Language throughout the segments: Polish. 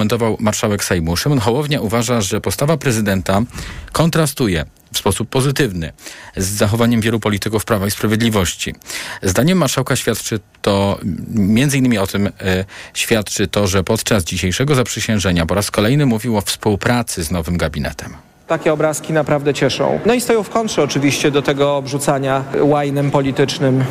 komentował marszałek Sejmu. Szymon Hołownia uważa, że postawa prezydenta kontrastuje w sposób pozytywny z zachowaniem wielu polityków Prawa i Sprawiedliwości. Zdaniem marszałka świadczy to, między innymi o tym e, świadczy to, że podczas dzisiejszego zaprzysiężenia po raz kolejny mówił o współpracy z nowym gabinetem. Takie obrazki naprawdę cieszą. No i stoją w kontrze oczywiście do tego obrzucania łajnem politycznym,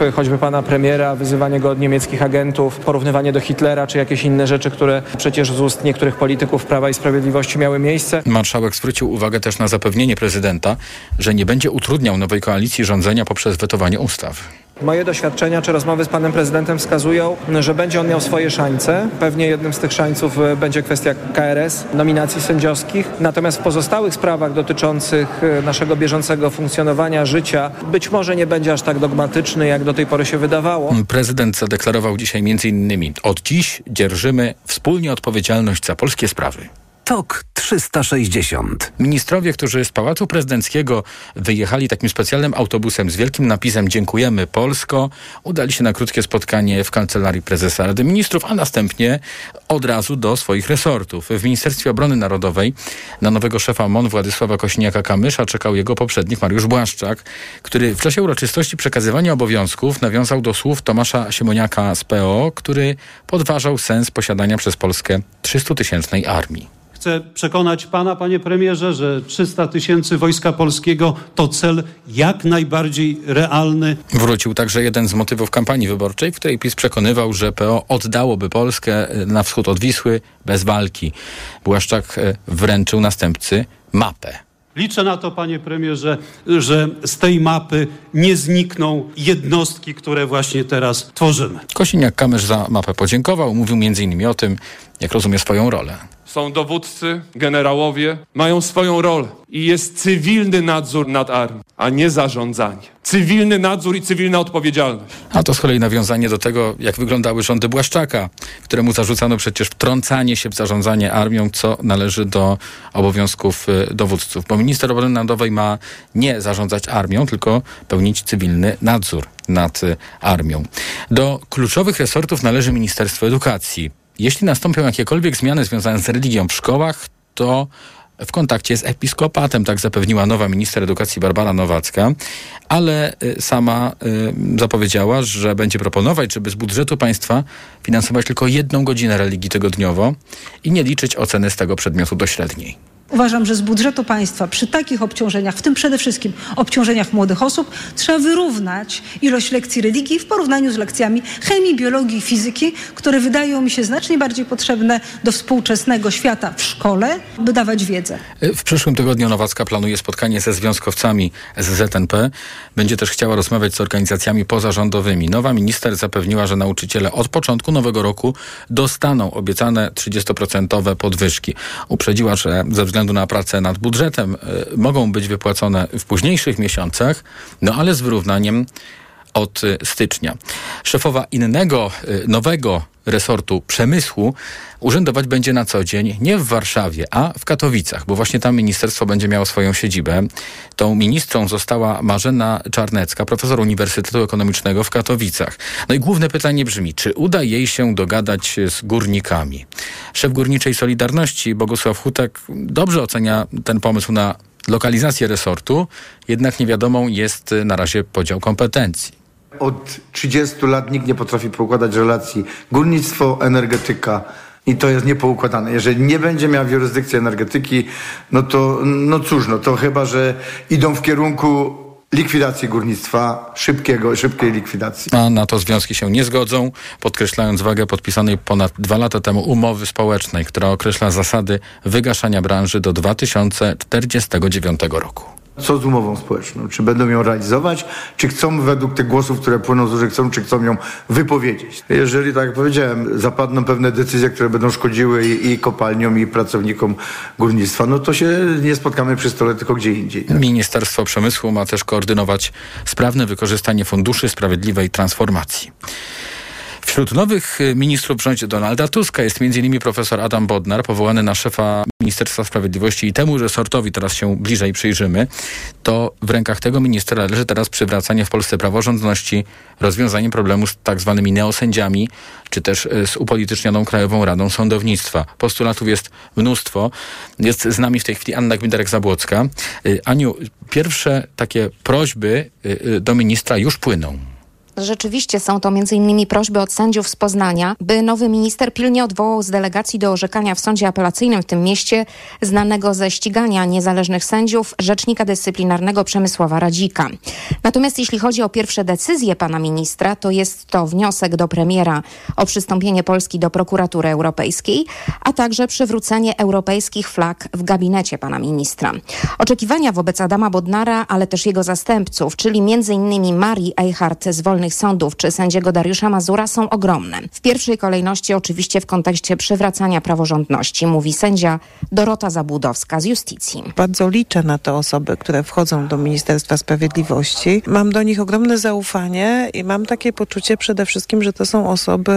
e, choćby pana premiera, wyzywanie go od niemieckich agentów, porównywanie do Hitlera czy jakieś inne rzeczy, które przecież z ust niektórych polityków Prawa i Sprawiedliwości miały miejsce. Marszałek zwrócił uwagę też na zapewnienie prezydenta, że nie będzie utrudniał nowej koalicji rządzenia poprzez wetowanie ustaw. Moje doświadczenia czy rozmowy z panem prezydentem wskazują, że będzie on miał swoje szańce. Pewnie jednym z tych szańców e, będzie kwestia KRS, nominacji sędziowskich. Natomiast w pozostałych sprawach dotyczących e, naszego bieżącego funkcjonowania życia być może nie będzie aż tak dogmatyczny, jak do tej pory się wydawało. Prezydent zadeklarował dzisiaj m.in. od dziś dzierżymy wspólnie odpowiedzialność za polskie sprawy. TOK 360. Ministrowie, którzy z Pałacu Prezydenckiego wyjechali takim specjalnym autobusem z wielkim napisem Dziękujemy Polsko, udali się na krótkie spotkanie w kancelarii prezesa Rady Ministrów, a następnie od razu do swoich resortów. W Ministerstwie Obrony Narodowej na nowego szefa MON Władysława Kośniaka-Kamysza czekał jego poprzednik Mariusz Błaszczak, który w czasie uroczystości przekazywania obowiązków nawiązał do słów Tomasza Siemoniaka z PO, który podważał sens posiadania przez Polskę 300-tysięcznej armii. Chcę przekonać pana, panie premierze, że 300 tysięcy Wojska Polskiego to cel jak najbardziej realny. Wrócił także jeden z motywów kampanii wyborczej, w której PiS przekonywał, że PO oddałoby Polskę na wschód od Wisły bez walki. Błaszczak e, wręczył następcy mapę. Liczę na to, panie premierze, że z tej mapy nie znikną jednostki, które właśnie teraz tworzymy. Kosiniak-Kamysz za mapę podziękował. Mówił m.in. o tym, jak rozumie swoją rolę są dowódcy, generałowie, mają swoją rolę i jest cywilny nadzór nad armią, a nie zarządzanie. Cywilny nadzór i cywilna odpowiedzialność. A to z kolei nawiązanie do tego, jak wyglądały rządy Błaszczaka, któremu zarzucano przecież wtrącanie się w zarządzanie armią, co należy do obowiązków y, dowódców. Bo minister obrony narodowej ma nie zarządzać armią, tylko pełnić cywilny nadzór nad y, armią. Do kluczowych resortów należy Ministerstwo Edukacji. Jeśli nastąpią jakiekolwiek zmiany związane z religią w szkołach, to w kontakcie z episkopatem, tak zapewniła nowa minister edukacji Barbara Nowacka, ale y, sama y, zapowiedziała, że będzie proponować, żeby z budżetu państwa finansować tylko jedną godzinę religii tygodniowo i nie liczyć oceny z tego przedmiotu do średniej. Uważam, że z budżetu państwa przy takich obciążeniach, w tym przede wszystkim obciążeniach młodych osób, trzeba wyrównać ilość lekcji religii w porównaniu z lekcjami chemii, biologii i fizyki, które wydają mi się znacznie bardziej potrzebne do współczesnego świata w szkole, by dawać wiedzę. W przyszłym tygodniu Nowacka planuje spotkanie ze związkowcami z ZNP. Będzie też chciała rozmawiać z organizacjami pozarządowymi. Nowa minister zapewniła, że nauczyciele od początku nowego roku dostaną obiecane 30% podwyżki. Uprzedziła, że ze względu względu na pracę nad budżetem y, mogą być wypłacone w późniejszych miesiącach, no ale z wyrównaniem od y, stycznia. Szefowa innego, y, nowego resortu przemysłu urzędować będzie na co dzień nie w Warszawie, a w Katowicach, bo właśnie tam ministerstwo będzie miało swoją siedzibę. Tą ministrą została Marzena Czarnecka, profesor Uniwersytetu Ekonomicznego w Katowicach. No i główne pytanie brzmi, czy uda jej się dogadać z górnikami? Szef Górniczej Solidarności Bogusław Hutek dobrze ocenia ten pomysł na lokalizację resortu, jednak niewiadomą jest na razie podział kompetencji. Od 30 lat nikt nie potrafi poukładać relacji górnictwo, energetyka. I to jest niepoukładane. Jeżeli nie będzie miał jurysdykcji energetyki, no to, no cóż, no to chyba, że idą w kierunku likwidacji górnictwa, szybkiego, szybkiej likwidacji. A na to związki się nie zgodzą, podkreślając wagę podpisanej ponad dwa lata temu umowy społecznej, która określa zasady wygaszania branży do 2049 roku. Co z umową społeczną? Czy będą ją realizować? Czy chcą według tych głosów, które płyną z chcą, czy chcą ją wypowiedzieć? Jeżeli, tak jak powiedziałem, zapadną pewne decyzje, które będą szkodziły i, i kopalniom, i pracownikom górnictwa, no to się nie spotkamy przy stole, tylko gdzie indziej. Tak? Ministerstwo Przemysłu ma też koordynować sprawne wykorzystanie funduszy sprawiedliwej transformacji. Wśród nowych y, ministrów w rządzie Donalda Tuska jest m.in. profesor Adam Bodnar, powołany na szefa Ministerstwa Sprawiedliwości i temu resortowi teraz się bliżej przyjrzymy. To w rękach tego ministra leży teraz przywracanie w Polsce praworządności, rozwiązanie problemu z tak zwanymi neosędziami, czy też y, z upolitycznioną Krajową Radą Sądownictwa. Postulatów jest mnóstwo. Jest z nami w tej chwili Anna Gmidarek-Zabłocka. Y, Aniu, pierwsze takie prośby do ministra już płyną. Rzeczywiście są to m.in. prośby od sędziów z Poznania, by nowy minister pilnie odwołał z delegacji do orzekania w sądzie apelacyjnym w tym mieście znanego ze ścigania niezależnych sędziów rzecznika dyscyplinarnego Przemysława Radzika. Natomiast jeśli chodzi o pierwsze decyzje pana ministra, to jest to wniosek do premiera o przystąpienie Polski do prokuratury europejskiej, a także przywrócenie europejskich flag w gabinecie pana ministra. Oczekiwania wobec Adama Bodnara, ale też jego zastępców, czyli m.in. Marii Eichhardt z Wolnej Sądów czy sędziego Dariusza Mazura są ogromne. W pierwszej kolejności oczywiście w kontekście przywracania praworządności, mówi sędzia Dorota Zabłudowska z Justicji. Bardzo liczę na te osoby, które wchodzą do Ministerstwa Sprawiedliwości. Mam do nich ogromne zaufanie i mam takie poczucie przede wszystkim, że to są osoby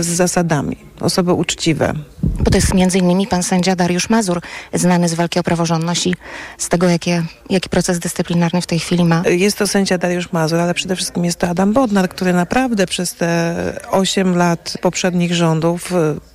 z zasadami, osoby uczciwe. Bo to jest między innymi pan sędzia Dariusz Mazur, znany z walki o praworządność i z tego, jakie, jaki proces dyscyplinarny w tej chwili ma. Jest to sędzia Dariusz Mazur, ale przede wszystkim jest to Adam Bodnar, który naprawdę przez te 8 lat poprzednich rządów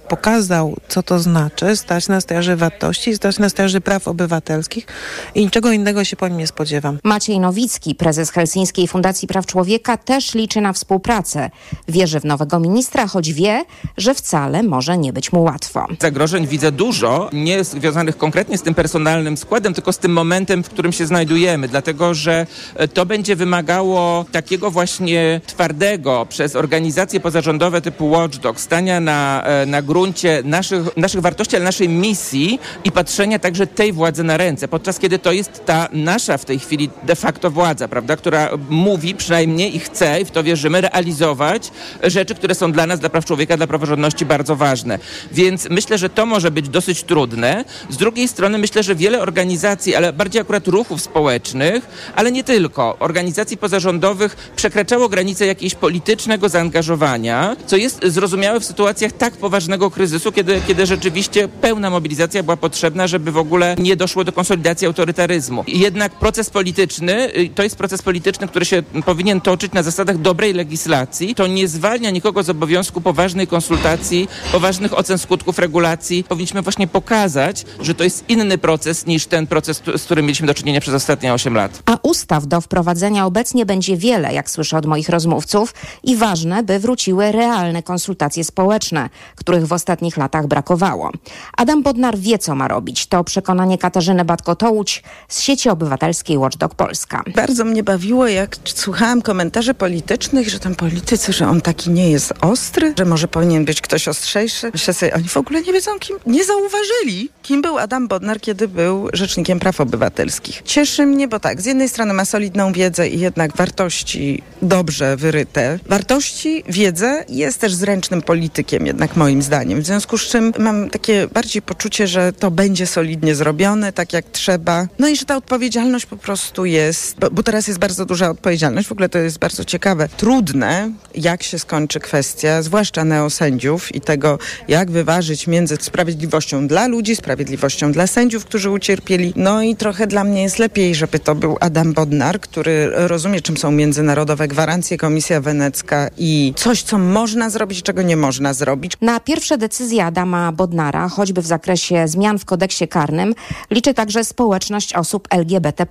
pokazał, co to znaczy stać na straży wartości, stać na straży praw obywatelskich i niczego innego się po nim nie spodziewam. Maciej Nowicki, prezes Helsińskiej Fundacji Praw Człowieka, też liczy na współpracę. Wierzy w nowego ministra, choć wie, że wcale może nie być mu łatwo. Zagrożeń widzę dużo, nie związanych konkretnie z tym personalnym składem, tylko z tym momentem, w którym się znajdujemy, dlatego że e, to będzie wymagało takiego właśnie twardego przez organizacje pozarządowe typu Watchdog stania na, e, na gruncie naszych, naszych wartości, ale naszej misji i patrzenia także tej władzy na ręce, podczas kiedy to jest ta nasza w tej chwili de facto władza, prawda, która mówi przynajmniej i chce, i w to wierzymy, realizować rzeczy, które są dla nas, dla praw człowieka, dla praworządności bardzo ważne. Więc myślę, że to może być dosyć trudne. Z drugiej strony myślę, że wiele organizacji, ale bardziej akurat ruchów społecznych, ale nie tylko, organizacji pozarządowych przekraczało granice jakiegoś politycznego zaangażowania, co jest zrozumiałe w sytuacjach tak poważnego kryzysu, kiedy, kiedy rzeczywiście pełna mobilizacja była potrzebna, żeby w ogóle nie doszło do konsolidacji autorytaryzmu. Jednak proces polityczny, y, to jest proces polityczny, który się powinien toczyć na zasadach dobrej legislacji. To nie zwalnia nikogo z obowiązku poważnej konsultacji, poważnych ocen skutków regulacji. Powinniśmy właśnie pokazać, że to jest inny proces niż ten proces, z którym mieliśmy do czynienia przez ostatnie 8 lat. A ustaw do wprowadzenia obecnie będzie wiele, jak słyszę od moich rozmówców, i ważne, by wróciły realne konsultacje społeczne, których w ostatnich latach brakowało. Adam Bodnar wie, co ma robić. To przekonanie Katarzyny Batko-Tołuć z sieci obywatelskiej Watchdog Polska. Bardzo mnie bawiło, jak słuchałam komentarzy politycznych, że tam politycy, że on taki nie jest ostry, że może powinien być ktoś ostrzejszy. Myślę sobie, oni w ogóle nie wiedzą, kim, nie zauważyli, kim był Adam Bodnar, kiedy był Rzecznikiem Praw Obywatelskich. Cieszy mnie, bo tak, z jednej strony ma solidną wiedzę i jednak wartości dobrze wyryte. Wartości, wiedzę jest też zręcznym politykiem, jednak moim zdaniem zdaniem. W związku z czym mam takie bardziej poczucie, że to będzie solidnie zrobione, tak jak trzeba. No i że ta odpowiedzialność po prostu jest, bo, bo teraz jest bardzo duża odpowiedzialność. W ogóle to jest bardzo ciekawe. Trudne, jak się skończy kwestia, zwłaszcza neosędziów i tego, jak wyważyć między sprawiedliwością dla ludzi, sprawiedliwością dla sędziów, którzy ucierpieli. No i trochę dla mnie jest lepiej, żeby to był Adam Bodnar, który rozumie, czym są międzynarodowe gwarancje, Komisja Wenecka i coś, co można zrobić, czego nie można zrobić. Na pierwsze Pierwsze decyzje Adama Bodnara, choćby w zakresie zmian w kodeksie karnym, liczy także społeczność osób LGBT.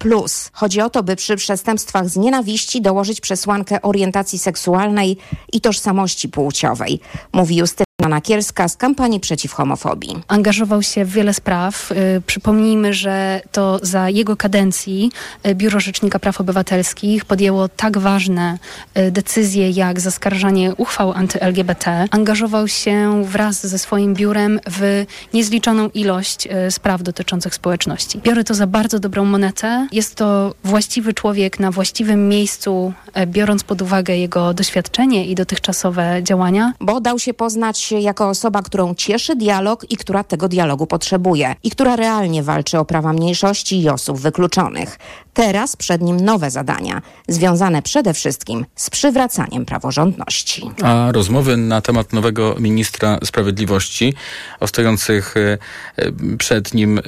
Chodzi o to, by przy przestępstwach z nienawiści dołożyć przesłankę orientacji seksualnej i tożsamości płciowej, mówi Justyna Anna Kielska z kampanii przeciw homofobii. Angażował się w wiele spraw. Y, przypomnijmy, że to za jego kadencji y, Biuro Rzecznika Praw Obywatelskich podjęło tak ważne y, decyzje jak zaskarżanie uchwał anty-LGBT. Angażował się wraz ze swoim biurem w niezliczoną ilość spraw dotyczących społeczności. Biorę to za bardzo dobrą monetę. Jest to właściwy człowiek na właściwym miejscu, biorąc pod uwagę jego doświadczenie i dotychczasowe działania. Bo dał się poznać jako osoba, którą cieszy dialog i która tego dialogu potrzebuje i która realnie walczy o prawa mniejszości i osób wykluczonych. Teraz przed nim nowe zadania, związane przede wszystkim z przywracaniem praworządności. A rozmowy na temat nowego ministra sprawiedliwości o stojących e, e, przed nim e,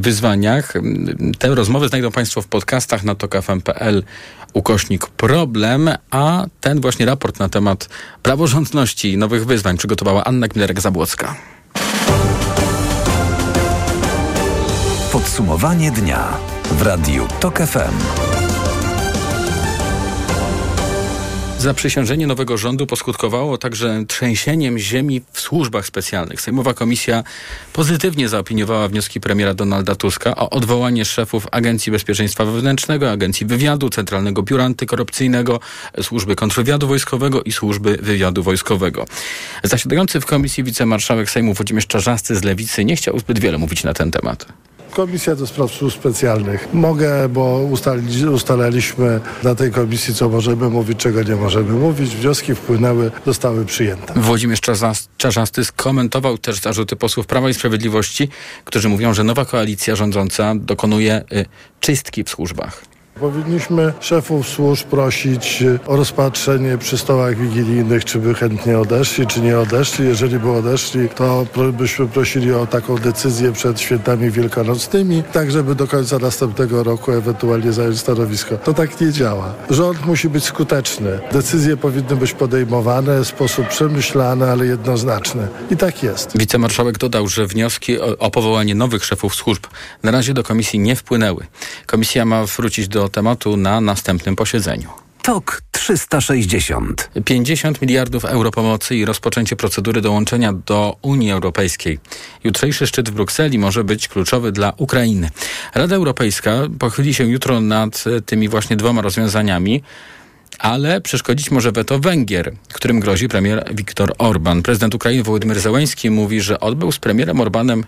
wyzwaniach, te rozmowy znajdą Państwo w podcastach na tokafm.pl ukośnik problem, a ten właśnie raport na temat praworządności i nowych wyzwań przygotowała Anna Kmilerek-Zabłocka. Podsumowanie dnia w Radiu TOK FM. Zaprzysiężenie nowego rządu poskutkowało także trzęsieniem ziemi w służbach specjalnych. Sejmowa Komisja pozytywnie zaopiniowała wnioski premiera Donalda Tuska o odwołanie szefów Agencji Bezpieczeństwa Wewnętrznego, Agencji Wywiadu, Centralnego Biura Antykorupcyjnego, Służby Kontrwywiadu Wojskowego i Służby Wywiadu Wojskowego. Zasiadający w komisji wicemarszałek Sejmu Włodzimierz Czarzasty z Lewicy nie chciał zbyt wiele mówić na ten temat. Komisja do Spraw Służb Specjalnych. Mogę, bo ustali, ustalaliśmy na tej komisji, co możemy mówić, czego nie możemy mówić. Wnioski wpłynęły, zostały przyjęte. Włodzimierz Czarzasty skomentował też zarzuty posłów Prawa i Sprawiedliwości, którzy mówią, że nowa koalicja rządząca dokonuje y, czystki w służbach. Powinniśmy szefów służb prosić o rozpatrzenie przy stołach wigilijnych, czy by chętnie odeszli, czy nie odeszli. Jeżeli by odeszli, to byśmy prosili o taką decyzję przed świętami wielkanocnymi, tak żeby do końca następnego roku ewentualnie zająć stanowisko. To tak nie działa. Rząd musi być skuteczny. Decyzje powinny być podejmowane w sposób przemyślany, ale jednoznaczny. I tak jest. Wicemarszałek dodał, że wnioski o, o powołanie nowych szefów służb na razie do komisji nie wpłynęły. Komisja ma wrócić do tematu na następnym posiedzeniu. TOK 360. 50 miliardów euro pomocy i rozpoczęcie procedury dołączenia do Unii Europejskiej. Jutrzejszy szczyt w Brukseli może być kluczowy dla Ukrainy. Rada Europejska pochyli się jutro nad tymi właśnie dwoma rozwiązaniami ale przeszkodzić może weto Węgier, którym grozi premier Viktor Orban. Prezydent Ukrainy Wołodymyr Zełański mówi, że odbył z premierem Orbanem,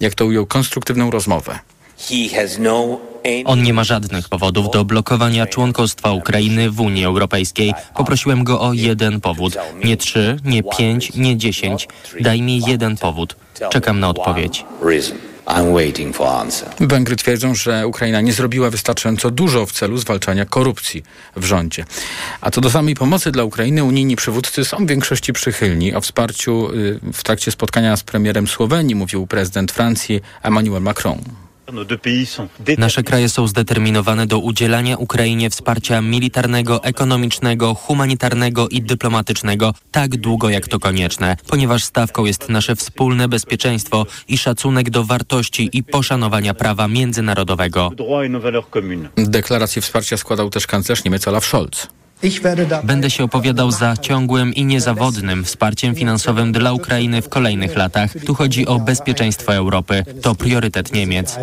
jak to ujął, konstruktywną rozmowę. No On nie ma żadnych powodów do blokowania członkostwa Ukrainy w Unii Europejskiej. Poprosiłem go o jeden powód. Nie trzy, nie pięć, nie dziesięć. Daj mi jeden powód. Czekam na odpowiedź. Węgry twierdzą, że Ukraina nie zrobiła wystarczająco dużo w celu zwalczania korupcji w rządzie. A co do samej pomocy dla Ukrainy, unijni przywódcy są w większości przychylni. O wsparciu y, w trakcie spotkania z premierem Słowenii mówił prezydent Francji Emmanuel Macron. Nasze kraje są zdeterminowane do udzielania Ukrainie wsparcia militarnego, ekonomicznego, humanitarnego i dyplomatycznego tak długo jak to konieczne, ponieważ stawką jest nasze wspólne bezpieczeństwo i szacunek do wartości i poszanowania prawa międzynarodowego. Deklarację wsparcia składał też kanclerz Niemiec Olaf Scholz. Będę się opowiadał za ciągłym i niezawodnym wsparciem finansowym dla Ukrainy w kolejnych latach. Tu chodzi o bezpieczeństwo Europy. To priorytet Niemiec.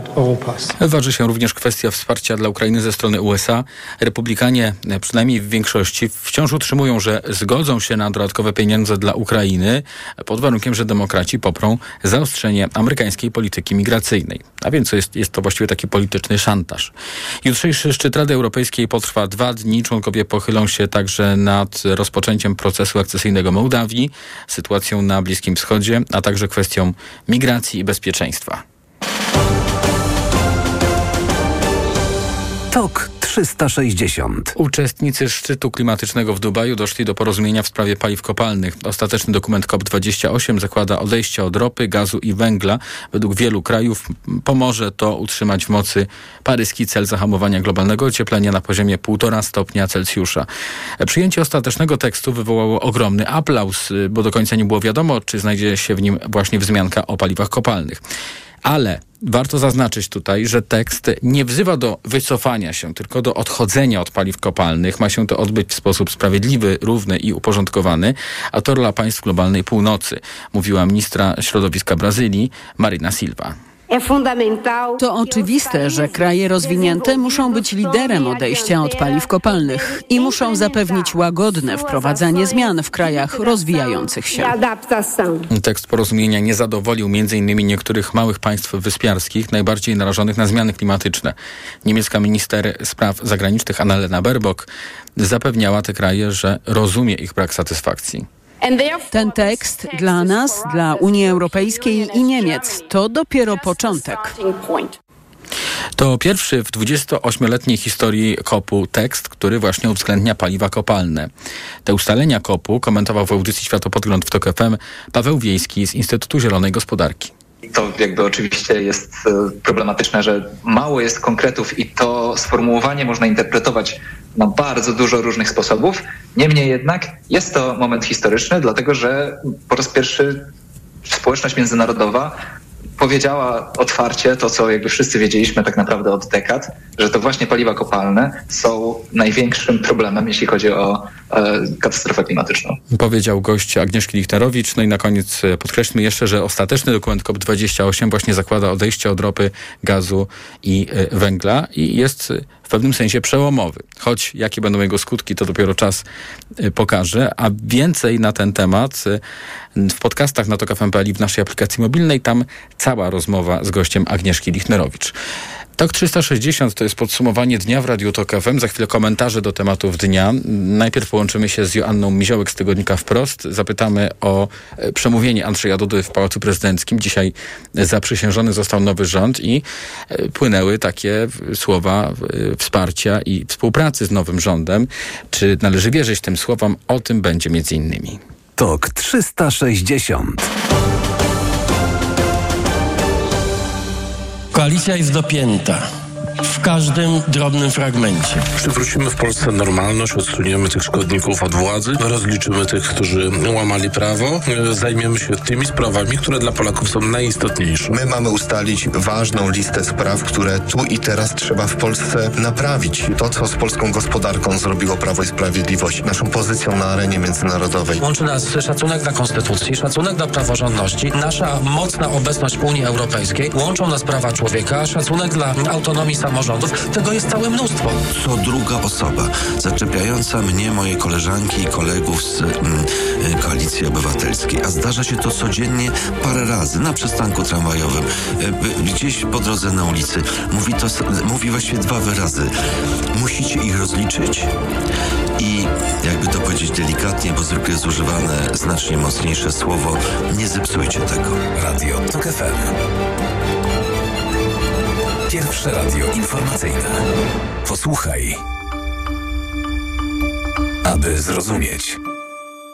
Waży się również kwestia wsparcia dla Ukrainy ze strony USA. Republikanie, przynajmniej w większości, wciąż utrzymują, że zgodzą się na dodatkowe pieniądze dla Ukrainy pod warunkiem, że demokraci poprą zaostrzenie amerykańskiej polityki migracyjnej. A więc jest, jest to właściwie taki polityczny szantaż. Jutrzejszy szczyt Rady Europejskiej potrwa dwa dni. Członkowie pochylą się także nad rozpoczęciem procesu akcesyjnego Mołdawii, sytuacją na Bliskim Wschodzie, a także kwestią migracji i bezpieczeństwa. TOK 360. Uczestnicy szczytu klimatycznego w Dubaju doszli do porozumienia w sprawie paliw kopalnych. Ostateczny dokument COP28 zakłada odejście od ropy, gazu i węgla. Według wielu krajów pomoże to utrzymać w mocy paryski cel zahamowania globalnego ocieplenia na poziomie 1,5 stopnia Celsjusza. Przyjęcie ostatecznego tekstu wywołało ogromny aplauz, bo do końca nie było wiadomo, czy znajdzie się w nim właśnie wzmianka o paliwach kopalnych. Ale warto zaznaczyć tutaj, że tekst nie wzywa do wycofania się, tylko do odchodzenia od paliw kopalnych. Ma się to odbyć w sposób sprawiedliwy, równy i uporządkowany, a to rola państw globalnej północy, mówiła ministra środowiska Brazylii Marina Silva. To oczywiste, że kraje rozwinięte muszą być liderem odejścia od paliw kopalnych i muszą zapewnić łagodne wprowadzanie zmian w krajach rozwijających się. Tekst porozumienia nie zadowolił m.in. niektórych małych państw wyspiarskich, najbardziej narażonych na zmiany klimatyczne. Niemiecka minister spraw zagranicznych Annalena Baerbock zapewniała te kraje, że rozumie ich brak satysfakcji. Ten tekst dla nas, dla Unii Europejskiej i Niemiec to dopiero początek. To pierwszy w 28-letniej historii kopu tekst, który właśnie uwzględnia paliwa kopalne. Te ustalenia kopu komentował w audycji Światopodgląd w TOK FM Paweł Wiejski z Instytutu Zielonej Gospodarki. To jakby oczywiście jest e, problematyczne, że mało jest konkretów i to sformułowanie można interpretować na bardzo dużo różnych sposobów. Niemniej jednak jest to moment historyczny, dlatego że po raz pierwszy społeczność międzynarodowa powiedziała otwarcie to, co jakby wszyscy wiedzieliśmy tak naprawdę od dekad, że to właśnie paliwa kopalne są największym problemem, jeśli chodzi o e, katastrofę klimatyczną. Powiedział gość Agnieszki Lichterowicz. No i na koniec e, podkreślmy jeszcze, że ostateczny dokument COP28 właśnie zakłada odejście od ropy, gazu i e, węgla i jest pewnym sensie przełomowy. Choć jakie będą jego skutki, to dopiero czas e, pokaże. A więcej na ten temat w podcastach na TOK.fm.pl i w naszej aplikacji mobilnej. Tam cała rozmowa z gościem Agnieszki Lichnerowicz. TOK 360 to jest podsumowanie dnia w Radiu TOK FM. Za chwilę komentarze do tematów dnia. Najpierw połączymy się z Joanną Miziołek z Tygodnika Wprost. Zapytamy o e, przemówienie Andrzeja Dudy w Pałacu Prezydenckim. Dzisiaj zaprzysiężony został nowy rząd i e, płynęły takie słowa e, wsparcia i współpracy z nowym rządem. Czy należy wierzyć tym słowom? O tym będzie między innymi. TOK 360 Koalicja jest dopięta w każdym drobnym fragmencie. Przywrócimy w Polsce normalność, odsuniemy tych szkodników od władzy, rozliczymy tych, którzy łamali prawo, zajmiemy się tymi sprawami, które dla Polaków są najistotniejsze. My mamy ustalić ważną listę spraw, które tu i teraz trzeba w Polsce naprawić. To, co z polską gospodarką zrobiło Prawo i Sprawiedliwość, naszą pozycją na arenie międzynarodowej. Łączy nas szacunek dla konstytucji, szacunek dla praworządności, nasza mocna obecność w Unii Europejskiej, łączą nas prawa człowieka, szacunek dla autonomii samorządu samorządów. Tego jest całe mnóstwo. Co druga osoba zaczepiająca mnie, moje koleżanki i kolegów z mm, y, Koalicji Obywatelskiej. A zdarza się to codziennie parę razy na przystanku tramwajowym, y, gdzieś po drodze na ulicy. Mówi to, mówi właściwie dwa wyrazy. Musicie ich rozliczyć. I jakby to powiedzieć delikatnie, bo zwykle jest używane znacznie mocniejsze słowo, nie zepsujcie tego. Radio TOK FM. Pierwsze radio informacyjne. Posłuchaj. Aby zrozumieć.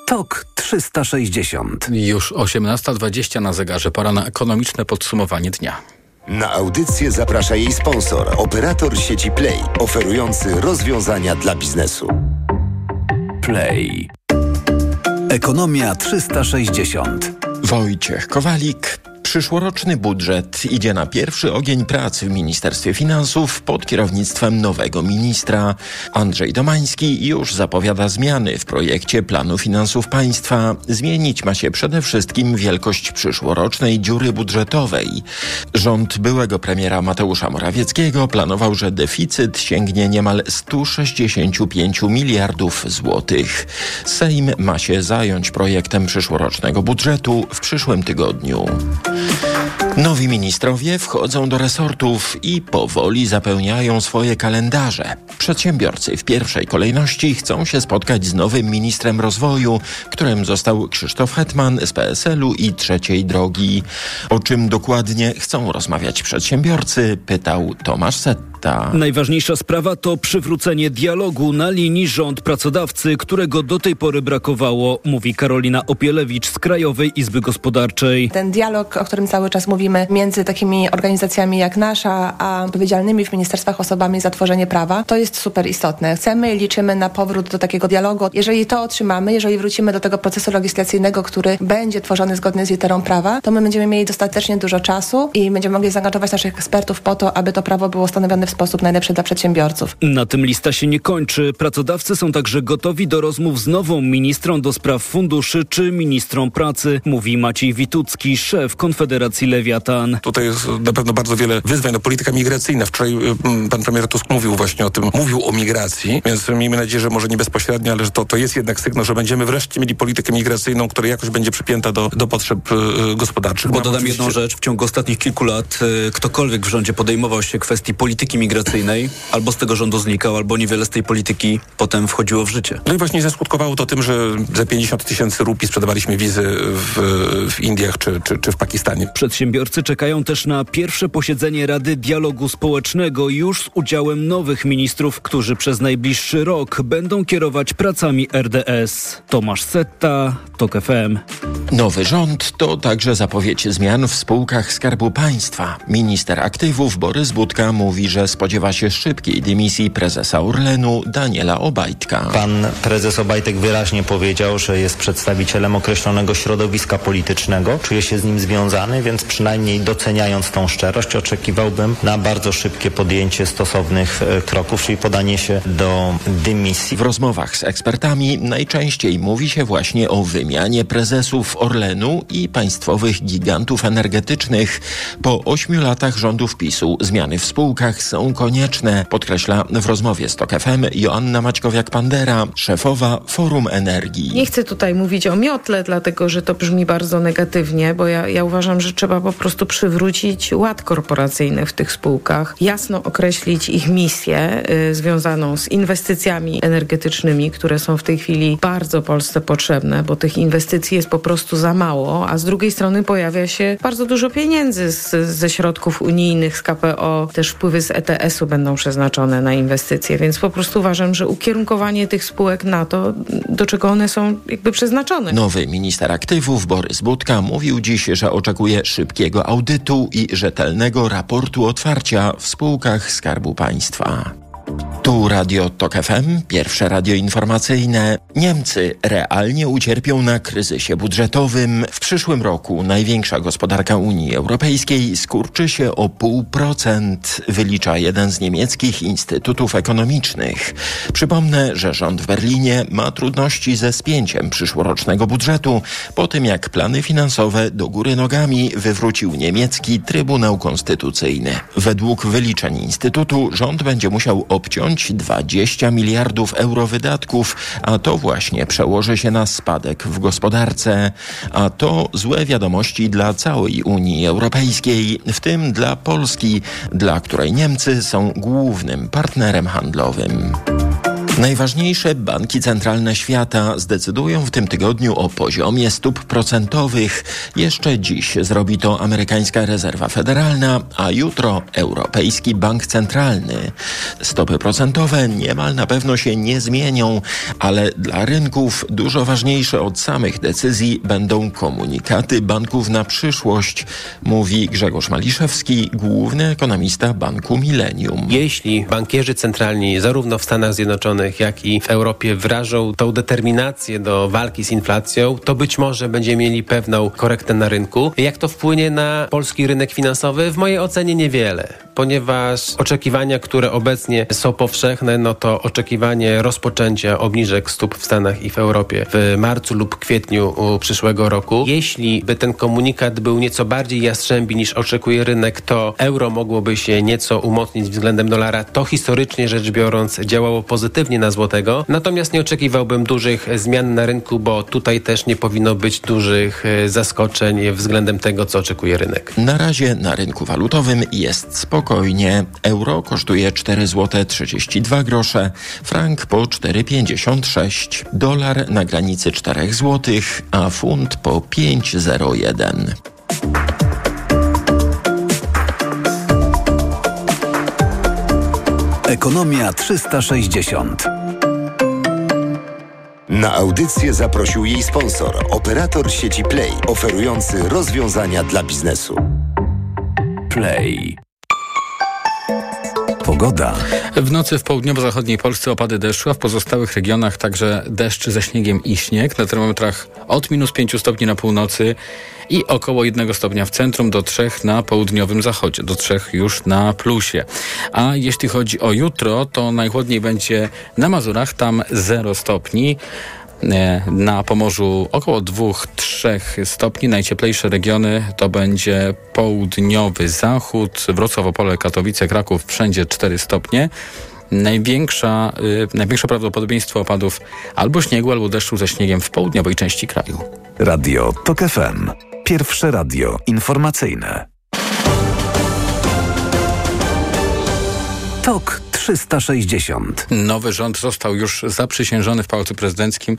TOK 360. Już 18.20 na zegarze. Pora na ekonomiczne podsumowanie dnia. Na audycję zaprasza jej sponsor, operator sieci Play, oferujący rozwiązania dla biznesu. Play. Ekonomia 360. Wojciech Kowalik. Przyszłoroczny budżet idzie na pierwszy ogień pracy w Ministerstwie Finansów pod kierownictwem nowego ministra. Andrzej Domański już zapowiada zmiany w projekcie planu finansów państwa. Zmienić ma się przede wszystkim wielkość przyszłorocznej dziury budżetowej. Rząd byłego premiera Mateusza Morawieckiego planował, że deficyt sięgnie niemal 165 miliardów złotych. Sejm ma się zająć projektem przyszłorocznego budżetu w przyszłym tygodniu. Nowi ministrowie wchodzą do resortów i powoli zapełniają swoje kalendarze. Przedsiębiorcy w pierwszej kolejności chcą się spotkać z nowym ministrem rozwoju, którym został Krzysztof Hetman z PSL-u i Trzeciej Drogi. O czym dokładnie chcą rozmawiać przedsiębiorcy, pytał Tomasz Setta. Najważniejsza sprawa to przywrócenie dialogu na linii rząd-pracodawcy, którego do tej pory brakowało, mówi Karolina Opielewicz z Krajowej Izby Gospodarczej. Ten dialog, o którym cały czas mówimy, między takimi organizacjami jak nasza, a odpowiedzialnymi w ministerstwach osobami za tworzenie prawa, to jest super istotne. Chcemy i liczymy na powrót do takiego dialogu. Jeżeli to otrzymamy, jeżeli wrócimy do tego procesu legislacyjnego, który będzie tworzony zgodnie z literą prawa, to my będziemy mieli dostatecznie dużo czasu i będziemy mogli zaangażować naszych ekspertów po to, aby to prawo było stanowione w sposób najlepszy dla przedsiębiorców. Na tym lista się nie kończy. Pracodawcy są także gotowi do rozmów z nową ministrą do spraw funduszy czy ministrą pracy, mówi Maciej Witucki, szef Konfederacji Lewiatan. Tutaj jest na pewno bardzo wiele wyzwań. No, polityka migracyjna. Wczoraj y, pan premier Tusk mówił właśnie o tym, mówił o migracji, więc miejmy nadzieję, że może nie bezpośrednio, ale że to, to jest jednak sygnał, że będziemy wreszcie mieli politykę migracyjną, która jakoś będzie przypięta do, do potrzeb y, gospodarczych. Bo dodam jedną rzecz. W ciągu ostatnich kilku lat y, ktokolwiek w rządzie podejmował się kwestii polityki polityki migracyjnej albo z tego rządu znikał, albo niewiele z tej polityki potem wchodziło w życie. No i właśnie zaskutkowało to tym, że za 50 tysięcy rupii sprzedawaliśmy wizy w, w Indiach czy, czy, czy w Pakistanie. Przedsiębiorcy czekają też na pierwsze posiedzenie Rady Dialogu Społecznego już z udziałem nowych ministrów, którzy przez najbliższy rok będą kierować pracami RDS. Tomasz Setta, TOK FM. Nowy rząd to także zapowiedź zmian w spółkach Skarbu Państwa. Minister aktywów Borys Budka mówi, że spodziewa się szybkiej dymisji prezesa Orlenu Daniela Obajtka. Pan prezes Obajtek wyraźnie powiedział, że jest przedstawicielem określonego środowiska politycznego, czuje się z nim związany, więc przynajmniej doceniając tą szczerość oczekiwałbym na bardzo szybkie podjęcie stosownych e, kroków, czyli podanie się do dymisji. W rozmowach z ekspertami najczęściej mówi się właśnie o wymianie prezesów Orlenu i państwowych gigantów energetycznych. Po ośmiu latach rządów PiSu zmiany w spółkach są konieczne, podkreśla w rozmowie z TOK FM Joanna Maćkowiak-Pandera, szefowa Forum Energii. Nie chcę tutaj mówić o miotle, dlatego że to brzmi bardzo negatywnie, bo ja, ja uważam, że trzeba po prostu przywrócić ład korporacyjny w tych spółkach, jasno określić ich misję y, związaną z inwestycjami energetycznymi, które są w tej chwili bardzo Polsce potrzebne, bo tych inwestycji jest po prostu za mało, a z drugiej strony pojawia się bardzo dużo pieniędzy z, ze środków unijnych, z KPO, też wpływy z ETS-u będą przeznaczone na inwestycje, więc po prostu uważam, że ukierunkowanie tych spółek na to, do czego one są jakby przeznaczone. Nowy minister aktywów Borys Budka mówił dziś, że oczekuje szybkiego audytu i rzetelnego raportu otwarcia w spółkach Skarbu Państwa. Tu Radio TOK FM, pierwsze radio informacyjne. Niemcy realnie ucierpią na kryzysie budżetowym. W przyszłym roku największa gospodarka Unii Europejskiej skurczy się o pół procent, wylicza jeden z niemieckich instytutów ekonomicznych. Przypomnę, że rząd w Berlinie ma trudności ze spięciem przyszłorocznego budżetu po tym jak plany finansowe do góry nogami wywrócił niemiecki Trybunał Konstytucyjny. Według wyliczeń instytutu rząd będzie musiał obciąć 20 miliardów euro wydatków, a to właśnie przełoży się na spadek w gospodarce. A to złe wiadomości dla całej Unii Europejskiej, w tym dla Polski, dla której Niemcy są głównym partnerem handlowym. Najważniejsze banki centralne świata zdecydują w tym tygodniu o poziomie stóp procentowych. Jeszcze dziś zrobi to amerykańska rezerwa federalna, a jutro Europejski Bank Centralny. Stopy procentowe niemal na pewno się nie zmienią, ale dla rynków dużo ważniejsze od samych decyzji będą komunikaty banków na przyszłość, mówi Grzegorz Maliszewski, główny ekonomista Banku Millennium. Jeśli bankierzy centralni zarówno w Stanach Zjednoczonych, jak i w Europie wyrażą tą determinację do walki z inflacją, to być może będziemy mieli pewną korektę na rynku. Jak to wpłynie na polski rynek finansowy? W mojej ocenie niewiele, ponieważ oczekiwania, które obecnie są powszechne, no to oczekiwanie rozpoczęcia obniżek stóp w Stanach i w Europie w marcu lub kwietniu przyszłego roku. Jeśli by ten komunikat był nieco bardziej jastrzębi niż oczekuje rynek, to euro mogłoby się nieco umocnić względem dolara. To historycznie rzecz biorąc działało pozytywnie na złotego. Natomiast nie oczekiwałbym dużych zmian na rynku, bo tutaj też nie powinno być dużych e, zaskoczeń względem tego, co oczekuje rynek. Na razie na rynku walutowym jest spokojnie. Euro kosztuje 4 zł 32 grosze, frank po 4,56, dolar na granicy 4 zł, a funt po 5,01. Ekonomia 360. Na audycję zaprosił jej sponsor, operator sieci Play, oferujący rozwiązania dla biznesu. Play. Pogoda. W nocy w południowo-zachodniej Polsce opady deszczu, a w pozostałych regionach także deszcz ze śniegiem i śnieg. Na termometrach od minus 5 stopni na północy i około 1 stopnia w centrum do 3 na południowym zachodzie, do 3 już na plusie. A jeśli chodzi o jutro, to najchłodniej będzie na Mazurach, tam 0 stopni. E, Na Pomorzu około 2-3 stopni. Najcieplejsze regiony to będzie południowy zachód, Wrocław, Opole, Katowice, Kraków, wszędzie 4 stopnie. Największa, y, największe prawdopodobieństwo opadów albo śniegu, albo deszczu ze śniegiem w południowej części kraju. Radio TOK FM. Pierwsze radio informacyjne. TOK 360. Nowy rząd został już zaprzysiężony w Pałacu Prezydenckim.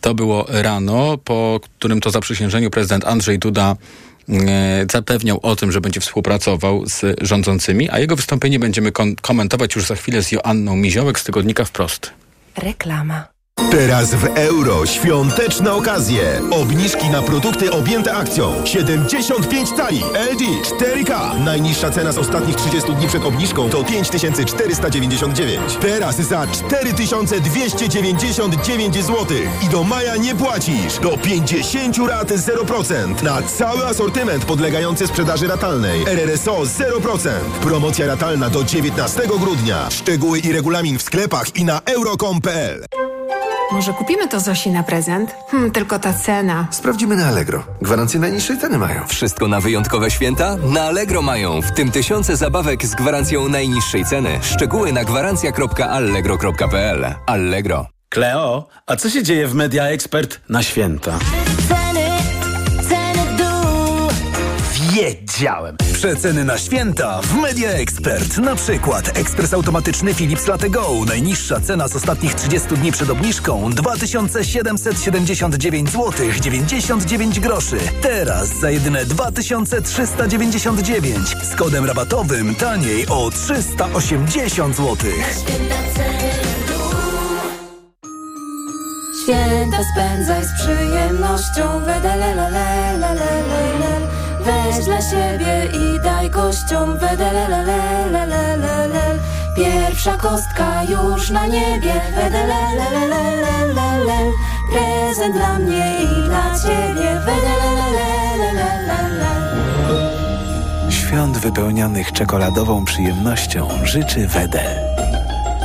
To było rano, po którym to zaprzysiężeniu prezydent Andrzej Duda e, zapewniał o tym, że będzie współpracował z rządzącymi, a jego wystąpienie będziemy kon- komentować już za chwilę z Joanną Miziołek z tygodnika Wprost. Reklama. Teraz w euro świąteczne okazje. Obniżki na produkty objęte akcją. 75 cali LG 4K. Najniższa cena z ostatnich 30 dni przed obniżką to 5499. Teraz za 4299 zł. I do maja nie płacisz. Do 50 rat 0%. Na cały asortyment podlegający sprzedaży ratalnej. RRSO 0%. Promocja ratalna do 19 grudnia. Szczegóły i regulamin w sklepach i na euro.com.pl. Może kupimy to Zosi na prezent? Hmm, tylko ta cena. Sprawdzimy na Allegro. Gwarancję najniższej ceny mają. Wszystko na wyjątkowe święta? Na Allegro mają, w tym tysiące zabawek z gwarancją najniższej ceny. Szczegóły na gwarancja.allegro.pl. Allegro. Kleo, a co się dzieje w Media Expert na święta? Wiedziałem! Przeceny na święta w Media Expert. Na przykład ekspres automatyczny Philips Latte Go. Najniższa cena z ostatnich 30 dni przed obniżką 2779 zł 99 groszy. Teraz za jedyne 2399 z kodem rabatowym taniej o 380 zł. Święta spędzaj z przyjemnością. Weź dla siebie i daj gościom, wedelelelelelelele. Pierwsza kostka już na niebie, wedelelelelelelele. Prezent dla mnie i dla ciebie. Świąt wypełnionych czekoladową przyjemnością życzy Wedel.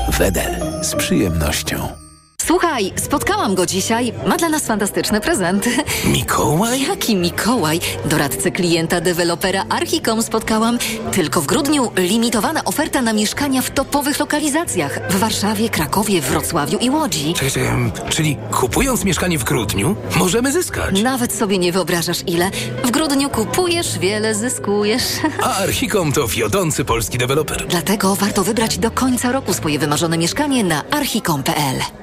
Wedel z przyjemnością. Słuchaj, spotkałam go dzisiaj. Ma dla nas fantastyczny prezent. Mikołaj? Jaki Mikołaj? Doradcę klienta dewelopera Archicom spotkałam. Tylko w grudniu limitowana oferta na mieszkania w topowych lokalizacjach. W Warszawie, Krakowie, Wrocławiu i Łodzi. Czekaj, czekaj, czyli kupując mieszkanie w grudniu, możemy zyskać. Nawet sobie nie wyobrażasz ile. W grudniu kupujesz, wiele zyskujesz. A Archicom to wiodący polski deweloper. Dlatego warto wybrać do końca roku swoje wymarzone mieszkanie na archicom.pl.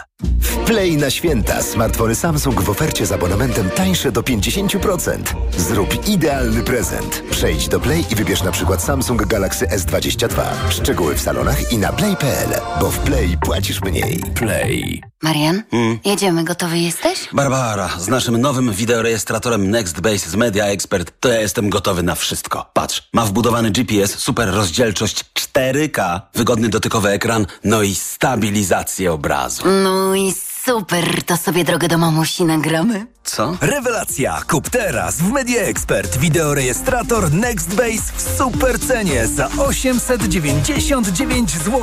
W Play na święta smartfony Samsung w ofercie z abonamentem tańsze do 50%. Zrób idealny prezent. Przejdź do Play i wybierz na przykład Samsung Galaxy S22. Szczegóły w salonach i na play.pl, bo w Play płacisz mniej. Play. Marian, jedziemy, gotowy jesteś? Barbara, z naszym nowym wideorejestratorem NextBase z Media Expert to ja jestem gotowy na wszystko. Patrz, ma wbudowany GPS, super rozdzielczość 4K, wygodny dotykowy ekran, no i stabilizację obrazu. No i super, to sobie drogę do mamusi nagramy. Co? Rewelacja! Kup teraz w Media Expert wideorejestrator NextBase w super cenie za 899 zł.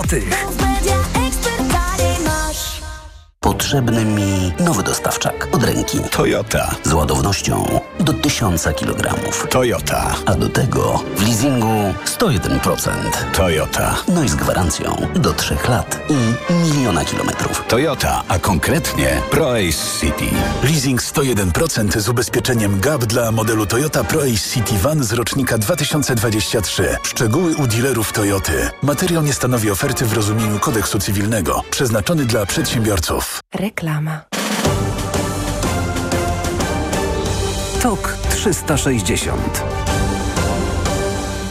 Potrzebny mi nowy dostawczak od ręki. Toyota. Z ładownością do 1000 kg. Toyota. A do tego w leasingu 101%. Toyota. No i z gwarancją do 3 lat i miliona kilometrów. Toyota, a konkretnie ProAce City. Leasing 101% z ubezpieczeniem GAP dla modelu Toyota ProAce City Van z rocznika 2023. Szczegóły u dealerów Toyoty. Materiał nie stanowi oferty w rozumieniu kodeksu cywilnego. Przeznaczony dla przedsiębiorców. Reklama. TOK 360.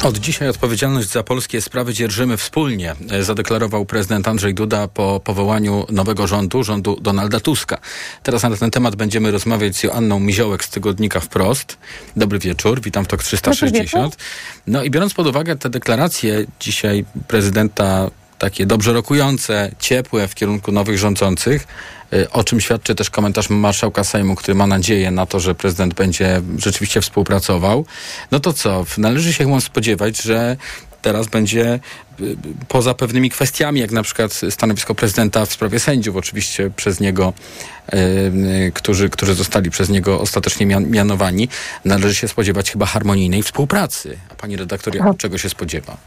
Od dzisiaj odpowiedzialność za polskie sprawy dzierżymy wspólnie, e, zadeklarował prezydent Andrzej Duda po powołaniu nowego rządu, rządu Donalda Tuska. Teraz na ten temat będziemy rozmawiać z Joanną Miziołek z tygodnika Wprost. Dobry wieczór, witam w TOK 360. No i biorąc pod uwagę te deklaracje dzisiaj prezydenta takie dobrze rokujące, ciepłe w kierunku nowych rządzących, y, o czym świadczy też komentarz marszałka Sejmu, który ma nadzieję na to, że prezydent będzie rzeczywiście współpracował. No to co? Należy się chyba spodziewać, że teraz będzie y, poza pewnymi kwestiami, jak na przykład stanowisko prezydenta w sprawie sędziów, oczywiście przez niego, y, y, którzy, którzy zostali przez niego ostatecznie mian mianowani, należy się spodziewać chyba harmonijnej współpracy. A pani redaktor, jak, czego się spodziewa?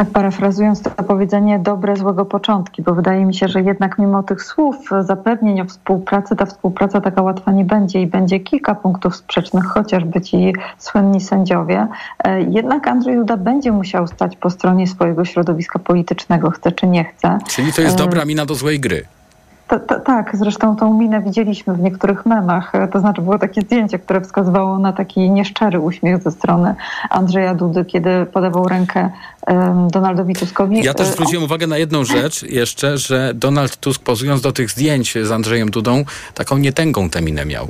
Tak parafrazując to powiedzenie, dobre złego początki, bo wydaje mi się, że jednak mimo tych słów, zapewnień o współpracy, ta współpraca taka łatwa nie będzie i będzie kilka punktów sprzecznych, chociażby ci słynni sędziowie. E, jednak Andrzej Duda będzie musiał stać po stronie swojego środowiska politycznego, chce czy nie chce. Czyli to jest e, dobra mina do złej gry. Tak, zresztą tą minę widzieliśmy w niektórych memach. To znaczy było takie zdjęcie, które wskazywało na taki nieszczery uśmiech ze strony Andrzeja Dudy, kiedy podawał rękę Donaldowi Tuskowi. Ja też zwróciłem uwagę na jedną rzecz jeszcze, że Donald Tusk pozując do tych zdjęć z Andrzejem Dudą, taką nietęgą tę minę miał.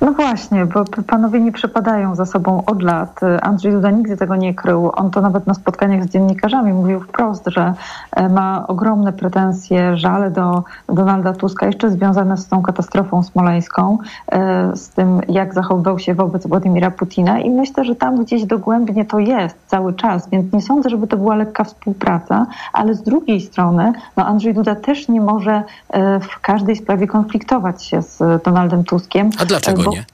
No właśnie, bo panowie nie przepadają za sobą od lat. Andrzej Duda nigdy tego nie krył. On to nawet na spotkaniach z dziennikarzami mówił wprost, że e, ma ogromne pretensje, żale do Donalda Tuska, jeszcze związane z tą katastrofą smoleńską, e, z tym jak zachowywał się wobec Władimira Putina i myślę, że tam gdzieś dogłębnie to jest cały czas, więc nie sądzę, żeby to była lekka współpraca, ale z drugiej strony no Andrzej Duda też nie może e, w każdej sprawie konfliktować się z Donaldem Tuskiem. A dlaczego nie?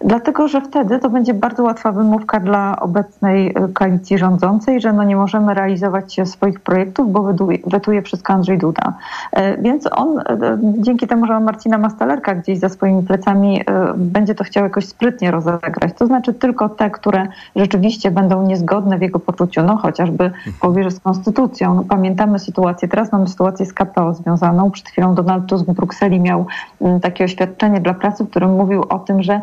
Dlatego, że wtedy to będzie bardzo łatwa wymówka dla obecnej e, koalicji rządzącej, że no nie możemy realizować swoich projektów, bo wetuje wszystko Andrzej Duda. E, więc on, e, dzięki temu, że ma Marcina Mastalerka gdzieś za swoimi plecami, będzie to chciał jakoś sprytnie rozegrać. To znaczy tylko te, które rzeczywiście będą niezgodne w jego poczuciu, no chociażby powie, z konstytucją. No, pamiętamy sytuację, teraz mamy sytuację z KPO związaną. Przed chwilą Donald Tusk w Brukseli miał takie oświadczenie dla pracy, w którym mówił o tym, że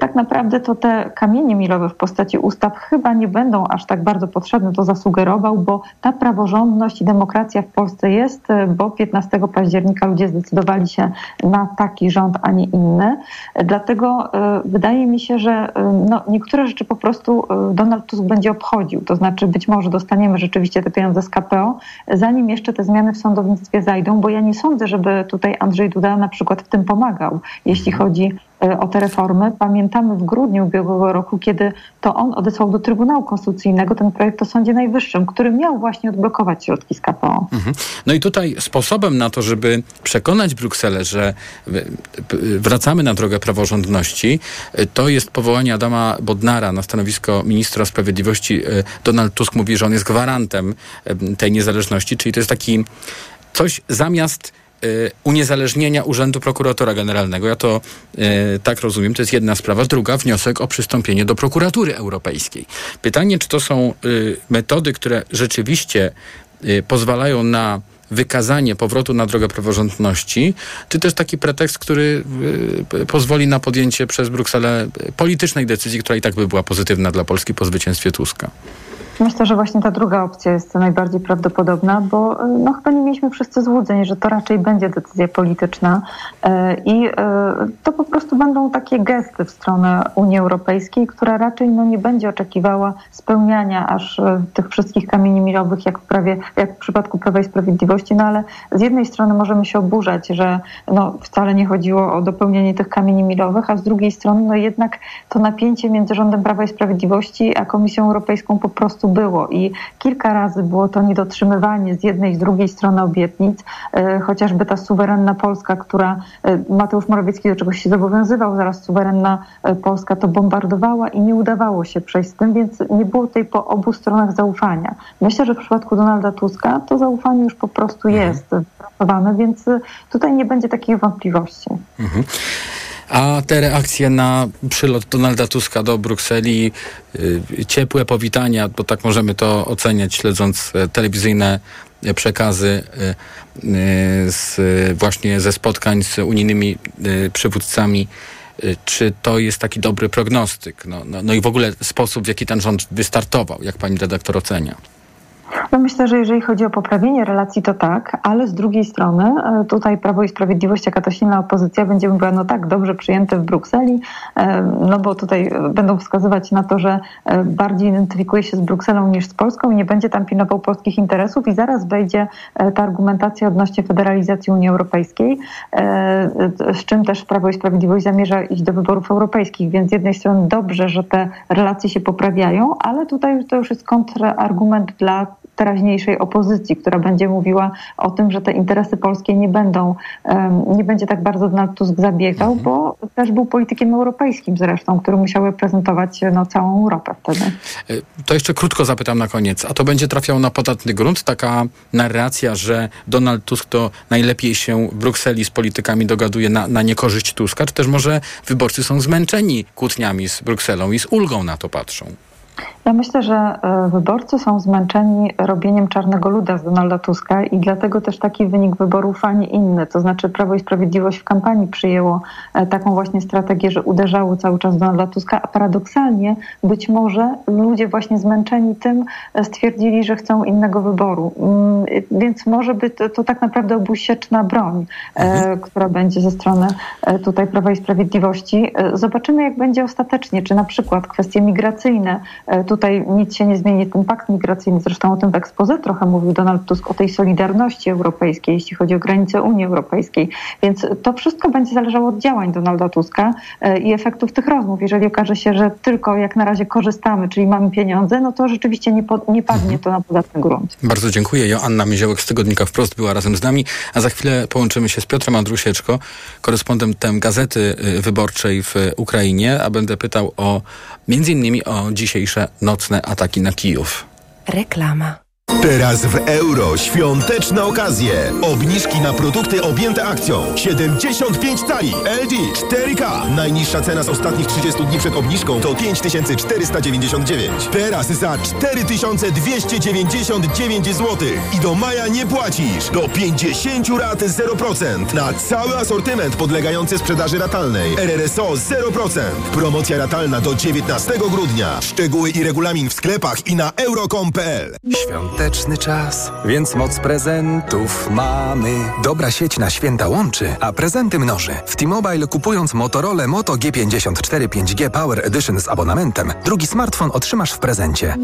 tak naprawdę to te kamienie milowe w postaci ustaw chyba nie będą aż tak bardzo potrzebne, to zasugerował, bo ta praworządność i demokracja w Polsce jest, e, bo 15 października ludzie zdecydowali się na taki rząd, a nie inny. E, dlatego wydaje mi się, że no, niektóre rzeczy po prostu Donald Tusk będzie obchodził. To znaczy być może dostaniemy rzeczywiście te pieniądze z KPO, zanim jeszcze te zmiany w sądownictwie zajdą, bo ja nie sądzę, żeby tutaj Andrzej Duda na przykład w tym pomagał, jeśli chodzi E, o te reformy. Pamiętamy w grudniu ubiegłego roku, kiedy to on odesłał do Trybunału Konstytucyjnego ten projekt o Sądzie Najwyższym, który miał właśnie odblokować środki z KPO. Mhm. No i tutaj sposobem na to, żeby przekonać Brukselę, że wracamy na drogę praworządności, e, to jest powołanie Adama Bodnara na stanowisko ministra sprawiedliwości. E, Donald Tusk mówi, że on jest gwarantem tej niezależności, czyli to jest taki coś zamiast uniezależnienia Urzędu Prokuratora Generalnego. Ja to y, tak rozumiem, to jest jedna sprawa. Druga, wniosek o przystąpienie do prokuratury europejskiej. Pytanie, czy to są y, metody, które rzeczywiście pozwalają na wykazanie powrotu na drogę praworządności, czy też taki pretekst, który pozwoli na podjęcie przez Brukselę politycznej decyzji, która i tak by była pozytywna dla Polski po zwycięstwie Tuska. Myślę, że właśnie ta druga opcja jest najbardziej prawdopodobna, bo e, no, chyba nie mieliśmy wszyscy złudzeń, że to raczej będzie decyzja polityczna e, i e, to po prostu będą takie gesty w stronę Unii Europejskiej, która raczej no, nie będzie oczekiwała spełniania aż tych wszystkich kamieni milowych, jak w, prawie, jak w przypadku Prawa i Sprawiedliwości, no ale z jednej strony możemy się oburzać, że no, wcale nie chodziło o dopełnienie tych kamieni milowych, a z drugiej strony no, jednak to napięcie między rządem Prawa i Sprawiedliwości a Komisją Europejską po prostu było i kilka razy było to niedotrzymywanie z jednej i z drugiej strony obietnic, e, chociażby ta suwerenna Polska, która e, Mateusz Morawiecki do czegoś się zobowiązywał, zaraz suwerenna e, Polska to bombardowała i nie udawało się przejść z tym, więc nie było tutaj po obu stronach zaufania. Myślę, że w przypadku Donalda Tuska to zaufanie już po prostu mhm. jest wypracowane, więc tutaj nie będzie takich wątpliwości. Mhm. A te reakcje na przylot Donalda Tuska do Brukseli, y, ciepłe powitania, bo tak możemy to oceniać, śledząc e, telewizyjne przekazy e, z, właśnie ze spotkań z unijnymi przywódcami czy to jest taki dobry prognostyk? No, no, no, i w ogóle sposób, w jaki ten rząd wystartował, jak pani redaktor ocenia? Ja myślę, że jeżeli chodzi o poprawienie relacji, to tak, ale z drugiej strony e, tutaj Prawo i Sprawiedliwość, jaka to silna opozycja, będzie mówiła, no tak, dobrze przyjęte w Brukseli, e, no bo tutaj będą wskazywać na to, że e, bardziej identyfikuje się z Brukselą niż z Polską i nie będzie tam pilnował polskich interesów i zaraz wejdzie ta argumentacja odnośnie federalizacji Unii Europejskiej, z czym też Prawo i Sprawiedliwość zamierza iść do wyborów europejskich, więc z jednej strony dobrze, że te relacje się poprawiają, ale tutaj to już jest kontrargument dla teraźniejszej opozycji, która będzie mówiła o tym, że te interesy polskie nie będą, nie będzie tak bardzo Donald Tusk zabiegał, mhm. bo też był politykiem europejskim zresztą, który musiał reprezentować no, całą Europę wtedy. E, to jeszcze krótko zapytam na koniec. A to będzie trafiał na podatny grunt? Taka narracja, że Donald Tusk to najlepiej się w Brukseli z politykami dogaduje na, na niekorzyść Tuska? Czy też może wyborcy są zmęczeni kłótniami z Brukselą i z ulgą na to patrzą? Ja myślę, że e, wyborcy są zmęczeni robieniem czarnego luda z Donalda Tuska i dlatego też taki wynik wyborów, a nie inny. To znaczy Prawo i Sprawiedliwość w kampanii przyjęło e, taką właśnie strategię, że uderzało cały czas Donalda Tuska, a paradoksalnie być może ludzie właśnie zmęczeni tym e, stwierdzili, że chcą innego wyboru. Mm, więc może by to, to tak naprawdę obusieczna broń, mhm. która będzie ze strony tutaj Prawa i Sprawiedliwości. Zobaczymy, jak będzie ostatecznie, czy na przykład kwestie migracyjne Tutaj nic się nie zmieni. Ten pakt migracyjny, zresztą o tym w ekspoze trochę mówił Donald Tusk, o tej solidarności europejskiej, jeśli chodzi o granice Unii Europejskiej. Więc to wszystko będzie zależało od działań Donalda Tuska e, i efektów tych rozmów. Jeżeli okaże się, że tylko jak na razie korzystamy, czyli mamy pieniądze, no to rzeczywiście nie, po, nie padnie mhm. to na podatny grunt. Bardzo dziękuję. Joanna Miziołek z Tygodnika Wprost była razem z nami, a za chwilę połączymy się z Piotrem Andrusieczko, korespondentem Gazety y, Wyborczej w Ukrainie, a będę pytał o między innymi o dzisiejsze nocne ataki na Kijów. Reklama. Teraz w euro świąteczne okazje. Obniżki na produkty objęte akcją. 75 cali LG 4K. Najniższa cena z ostatnich 30 dni przed obniżką to 5499. Teraz za 4299 zł. I do maja nie płacisz. Do 50 rat 0%. Na cały asortyment podlegający sprzedaży ratalnej. RRSO 0%. Promocja ratalna do 19 grudnia. Szczegóły i regulamin w sklepach i na euro.com.pl. Świąt świąteczny czas, więc moc prezentów mamy. Dobra sieć na święta łączy, a prezenty mnoży. W T-Mobile kupując Motorola Moto G54 5G Power Edition z abonamentem, drugi smartfon otrzymasz w prezencie.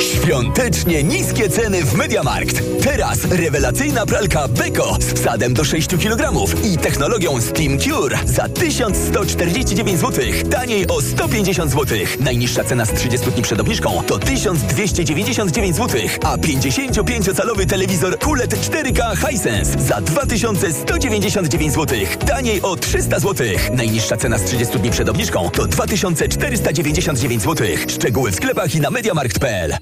Świątecznie niskie ceny w Mediamarkt. Teraz rewelacyjna pralka Beko z wsadem do 6 kg i technologią Steam Cure za 1149 zł. Taniej o 150 zł. Najniższa cena z 30 dni przed obniżką to 1299 zł, a 55-calowy telewizor QLED 4K Hisense za 2199 zł. Taniej o 300 zł. Najniższa cena z 30 dni przed obniżką to 2499 zł. Szczegóły w sklepach i na mediamarkt.pl.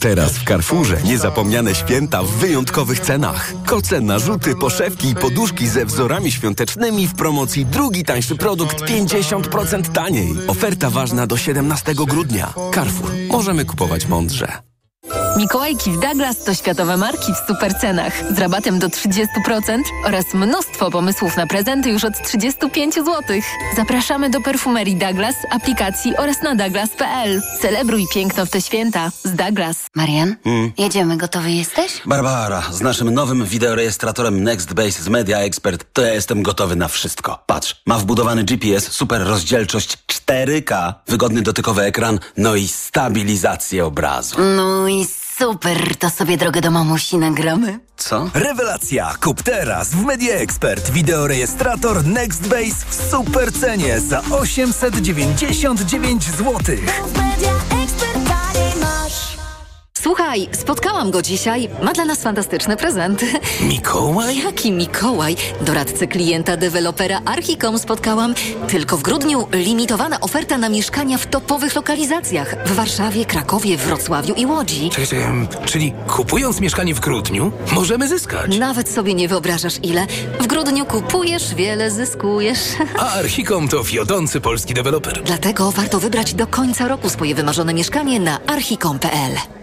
Teraz w Carrefourze niezapomniane święta w wyjątkowych cenach. Koce, narzuty, poszewki i poduszki ze wzorami świątecznymi w promocji drugi tańszy produkt 50% taniej. Oferta ważna do 17 grudnia. Carrefour. Możemy kupować mądrze. Mikołajki w Douglas to światowe marki w super cenach z rabatem do 30% oraz mnóstwo pomysłów na prezenty już od 35 zł. Zapraszamy do perfumerii Douglas, aplikacji oraz na douglas.pl. Celebruj piękno w te święta z Douglas. Marian, hmm? jedziemy, gotowy jesteś? Barbara, z naszym nowym wideorejestratorem NextBase z Media Expert to ja jestem gotowy na wszystko. Patrz, ma wbudowany GPS, super rozdzielczość 4K, wygodny dotykowy ekran, no i stabilizację obrazu. No i Super, to sobie drogę do mamusi nagramy. Co? Rewelacja! Kup teraz w Media Expert wideorejestrator NextBase w super cenie za 899 zł. Słuchaj, spotkałam go dzisiaj. Ma dla nas fantastyczny prezent. Mikołaj? Jaki Mikołaj? Doradcę klienta dewelopera Archicom spotkałam. Tylko w grudniu limitowana oferta na mieszkania w topowych lokalizacjach. W Warszawie, Krakowie, Wrocławiu i Łodzi. Em, czyli kupując mieszkanie w grudniu, możemy zyskać. Nawet sobie nie wyobrażasz ile. W grudniu kupujesz, wiele zyskujesz. A Archicom to wiodący polski deweloper. Dlatego warto wybrać do końca roku swoje wymarzone mieszkanie na archicom.pl.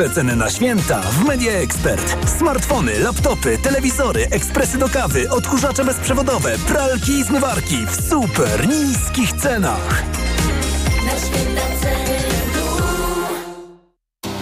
Przeceny na święta w Media Expert. Smartfony, laptopy, telewizory, ekspresy do kawy, odkurzacze bezprzewodowe, pralki i zmywarki w super niskich cenach.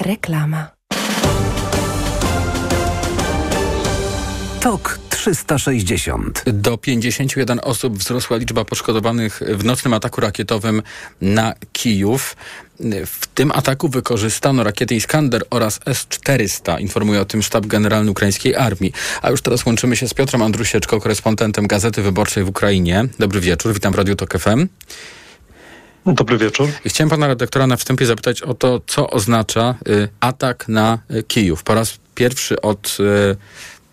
Reklama. TOK 360. Do 51 osób wzrosła liczba poszkodowanych w nocnym ataku rakietowym na Kijów. W tym ataku wykorzystano rakiety Iskander oraz S-400, informuje o tym sztab generalny ukraińskiej armii. A już teraz łączymy się z Piotrem Andrusieczko, korespondentem Gazety Wyborczej w Ukrainie. Dobry wieczór, witam w Radiu Tok FM. Dobry wieczór. Chciałem pana redaktora na wstępie zapytać o to, co oznacza y, atak na y, Kijów. Po raz pierwszy od, y,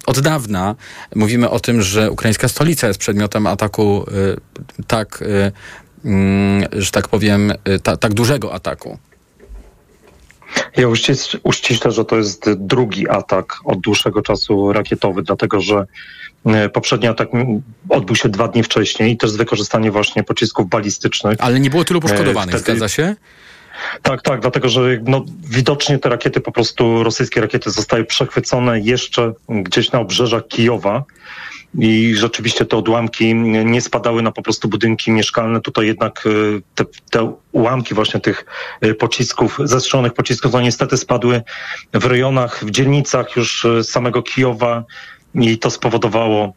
od dawna mówimy o tym, że ukraińska stolica jest przedmiotem ataku y, tak, y, mm, że tak powiem, y, ta, tak dużego ataku. Ja uściś, uściślę, że to jest drugi atak od dłuższego czasu rakietowy, dlatego że e, poprzedni atak odbył się dwa dni wcześniej i też z wykorzystaniem właśnie pocisków balistycznych. Ale nie było tylu poszkodowanych, E, wtedy- zgadza się? Tak, tak, dlatego że no, widocznie te rakiety, po prostu rosyjskie rakiety zostały przechwycone jeszcze gdzieś na obrzeżach Kijowa i rzeczywiście te odłamki nie spadały na po prostu budynki mieszkalne. Tutaj jednak y, te, te ułamki właśnie tych y, pocisków, zestrzelonych pocisków, no niestety spadły w rejonach, w dzielnicach już y, samego Kijowa i to spowodowało,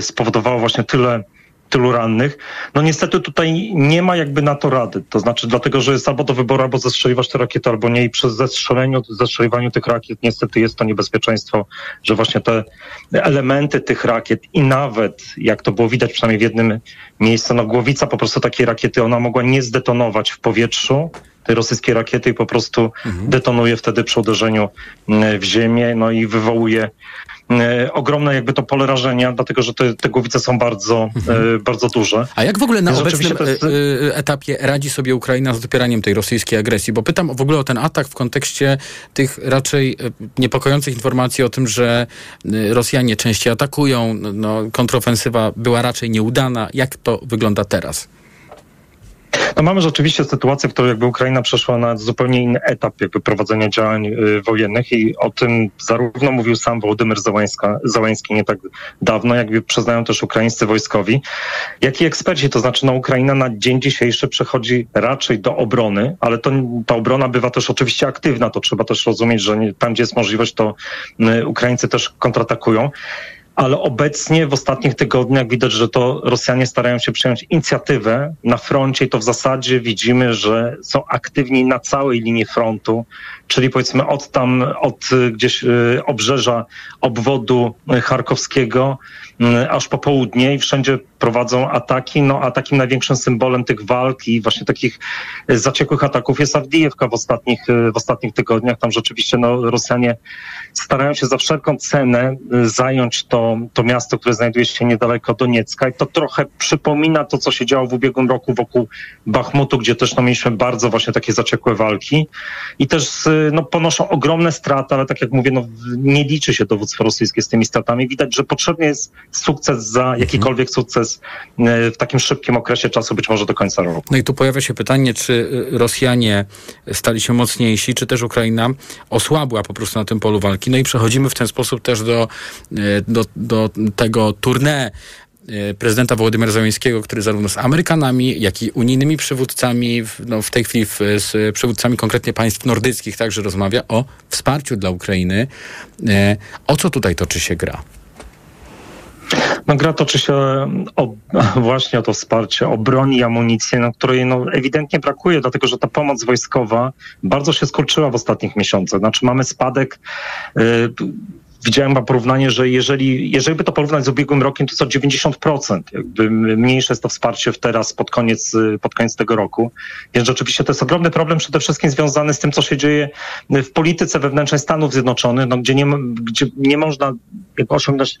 spowodowało właśnie tyle tylu rannych. No niestety tutaj nie ma jakby na to rady. To znaczy dlatego, że jest albo do wyboru, albo zestrzeliwać te rakiety, albo nie. I przy zestrzeleniu, zestrzeliwaniu tych rakiet niestety jest to niebezpieczeństwo, że właśnie te elementy tych rakiet i nawet, jak to było widać przynajmniej w jednym miejscu, no głowica po prostu takiej rakiety, ona mogła nie zdetonować w powietrzu, tej rosyjskiej rakiety i po prostu detonuje wtedy przy uderzeniu mm, w ziemię, no i wywołuje e, ogromne jakby to pole rażenia, dlatego że te, te głowice są bardzo, e, bardzo duże. A jak w ogóle na Więc obecnym to e, jest- e, etapie radzi sobie Ukraina z dopieraniem tej rosyjskiej agresji? Bo pytam w ogóle o ten atak w kontekście tych raczej niepokojących informacji o tym, że Rosjanie częściej atakują, no, no, kontrofensywa była raczej nieudana. Jak to wygląda teraz? Mamy rzeczywiście sytuację, w której jakby Ukraina przeszła na zupełnie inny etap jakby prowadzenia działań y, wojennych i o tym zarówno mówił sam Wołodymyr Załański nie tak dawno, jakby przyznają też ukraińscy wojskowi, jak i eksperci. To znaczy no, Ukraina na dzień dzisiejszy przechodzi raczej do obrony, ale to, ta obrona bywa też oczywiście aktywna. To trzeba też rozumieć, że nie, tam, gdzie jest możliwość, to y, Ukraińcy też kontratakują. Ale obecnie w ostatnich tygodniach widać, że to Rosjanie starają się przejąć inicjatywę na froncie i to w zasadzie widzimy, że są aktywni na całej linii frontu, czyli powiedzmy od tam, od y, gdzieś y, obrzeża obwodu y, charkowskiego aż po południe i wszędzie prowadzą ataki. No a takim największym symbolem tych walk i właśnie takich zaciekłych ataków jest Awdijewka w ostatnich, w ostatnich tygodniach. Tam rzeczywiście no, Rosjanie starają się za wszelką cenę zająć to, to miasto, które znajduje się niedaleko Doniecka i to trochę przypomina to, co się działo w ubiegłym roku wokół Bachmutu, gdzie też no, mieliśmy bardzo właśnie takie zaciekłe walki i też y, no, ponoszą ogromne straty, ale tak jak mówię, no, nie liczy się dowództwo rosyjskie z tymi stratami. Widać, że potrzebny jest sukces za jakikolwiek sukces y, w takim szybkim okresie czasu, być może do końca roku. No i tu pojawia się pytanie, czy y, Rosjanie stali się mocniejsi, czy też Ukraina osłabła po prostu na tym polu walki. No i przechodzimy w ten sposób też do, do, do tego tournée e, prezydenta Wołodymyra Zełenskiego, który zarówno z Amerykanami, jak i unijnymi przywódcami, no w tej chwili w, z przywódcami konkretnie państw nordyckich także rozmawia o wsparciu dla Ukrainy. E, o co tutaj toczy się gra? No, gra toczy się o, właśnie o to wsparcie, o broń i amunicję, no, której no, ewidentnie brakuje, dlatego że ta pomoc wojskowa bardzo się skurczyła w ostatnich miesiącach. Znaczy mamy spadek. Widziałem ma porównanie, że jeżeli, jeżeli by to porównać z ubiegłym rokiem, to co 90%. Jakby mniejsze jest to wsparcie w teraz pod koniec, pod koniec tego roku. Więc rzeczywiście to jest ogromny problem przede wszystkim związany z tym, co się dzieje w polityce wewnętrznej Stanów Zjednoczonych, no, gdzie, nie, gdzie nie można osiągnąć,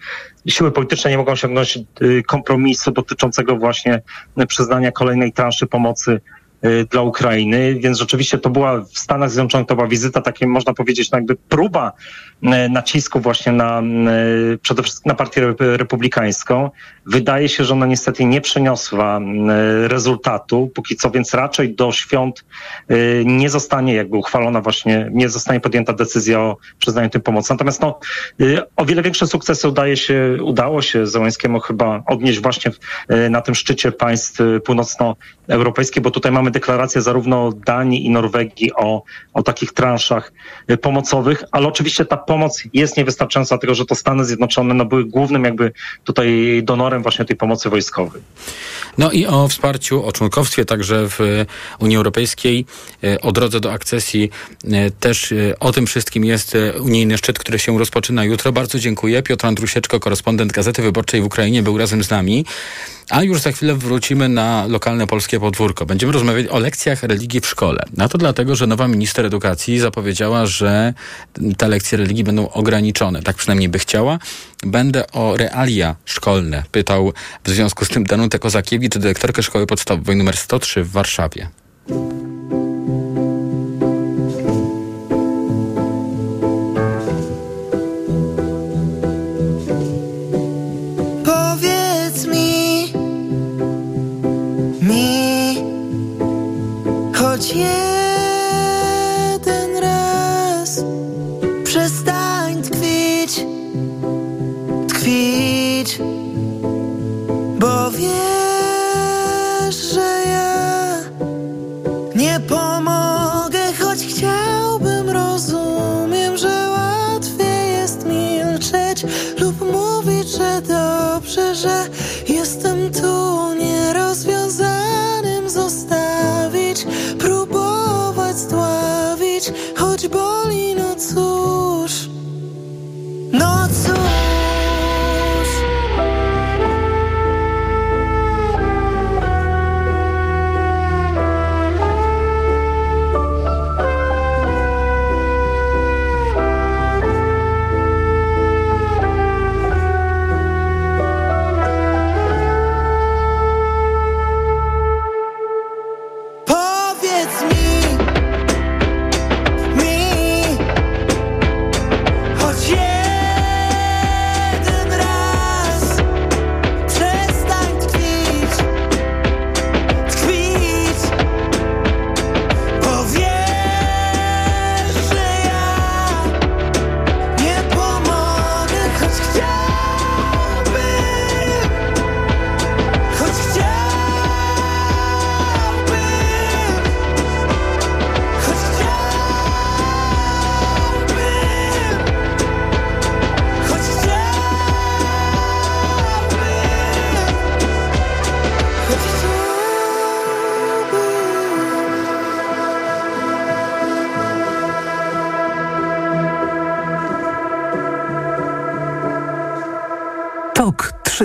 siły polityczne nie mogą osiągnąć y, kompromisu dotyczącego właśnie przyznania kolejnej transzy pomocy Y, dla Ukrainy, więc rzeczywiście to była w Stanach Zjednoczonych, to była wizyta, takie można powiedzieć, no jakby próba nacisku właśnie na y, przede wszystkim na partię republikańską. Wydaje się, że ona niestety nie przyniosła rezultatu, póki co, więc raczej do świąt nie zostanie jakby uchwalona właśnie, nie zostanie podjęta decyzja o przyznaniu tej pomocy. Natomiast no, o wiele większe sukcesy udaje się, udało się Zełańskiemu chyba odnieść właśnie na tym szczycie państw północnoeuropejskich, bo tutaj mamy deklarację zarówno Danii i Norwegii o, o takich transzach pomocowych, ale oczywiście ta pomoc jest niewystarczająca, dlatego że to Stany Zjednoczone no, były głównym jakby tutaj donorem właśnie tej pomocy wojskowej. No i o wsparciu, o członkowstwie także w Unii Europejskiej, y, o drodze do akcesji y, też o tym wszystkim jest unijny szczyt, który się rozpoczyna jutro. Bardzo dziękuję. Piotr Andrusieczko, korespondent Gazety Wyborczej w Ukrainie, był razem z nami. A już za chwilę wrócimy na lokalne polskie podwórko. Będziemy rozmawiać o lekcjach religii w szkole. Na to dlatego, że nowa minister edukacji zapowiedziała, że te lekcje religii będą ograniczone. Tak przynajmniej by chciała. Będę o realia szkolne pytał w związku z tym Danutę Kozakiewicz, dyrektorkę szkoły podstawowej nr 103 w Warszawie. Jeden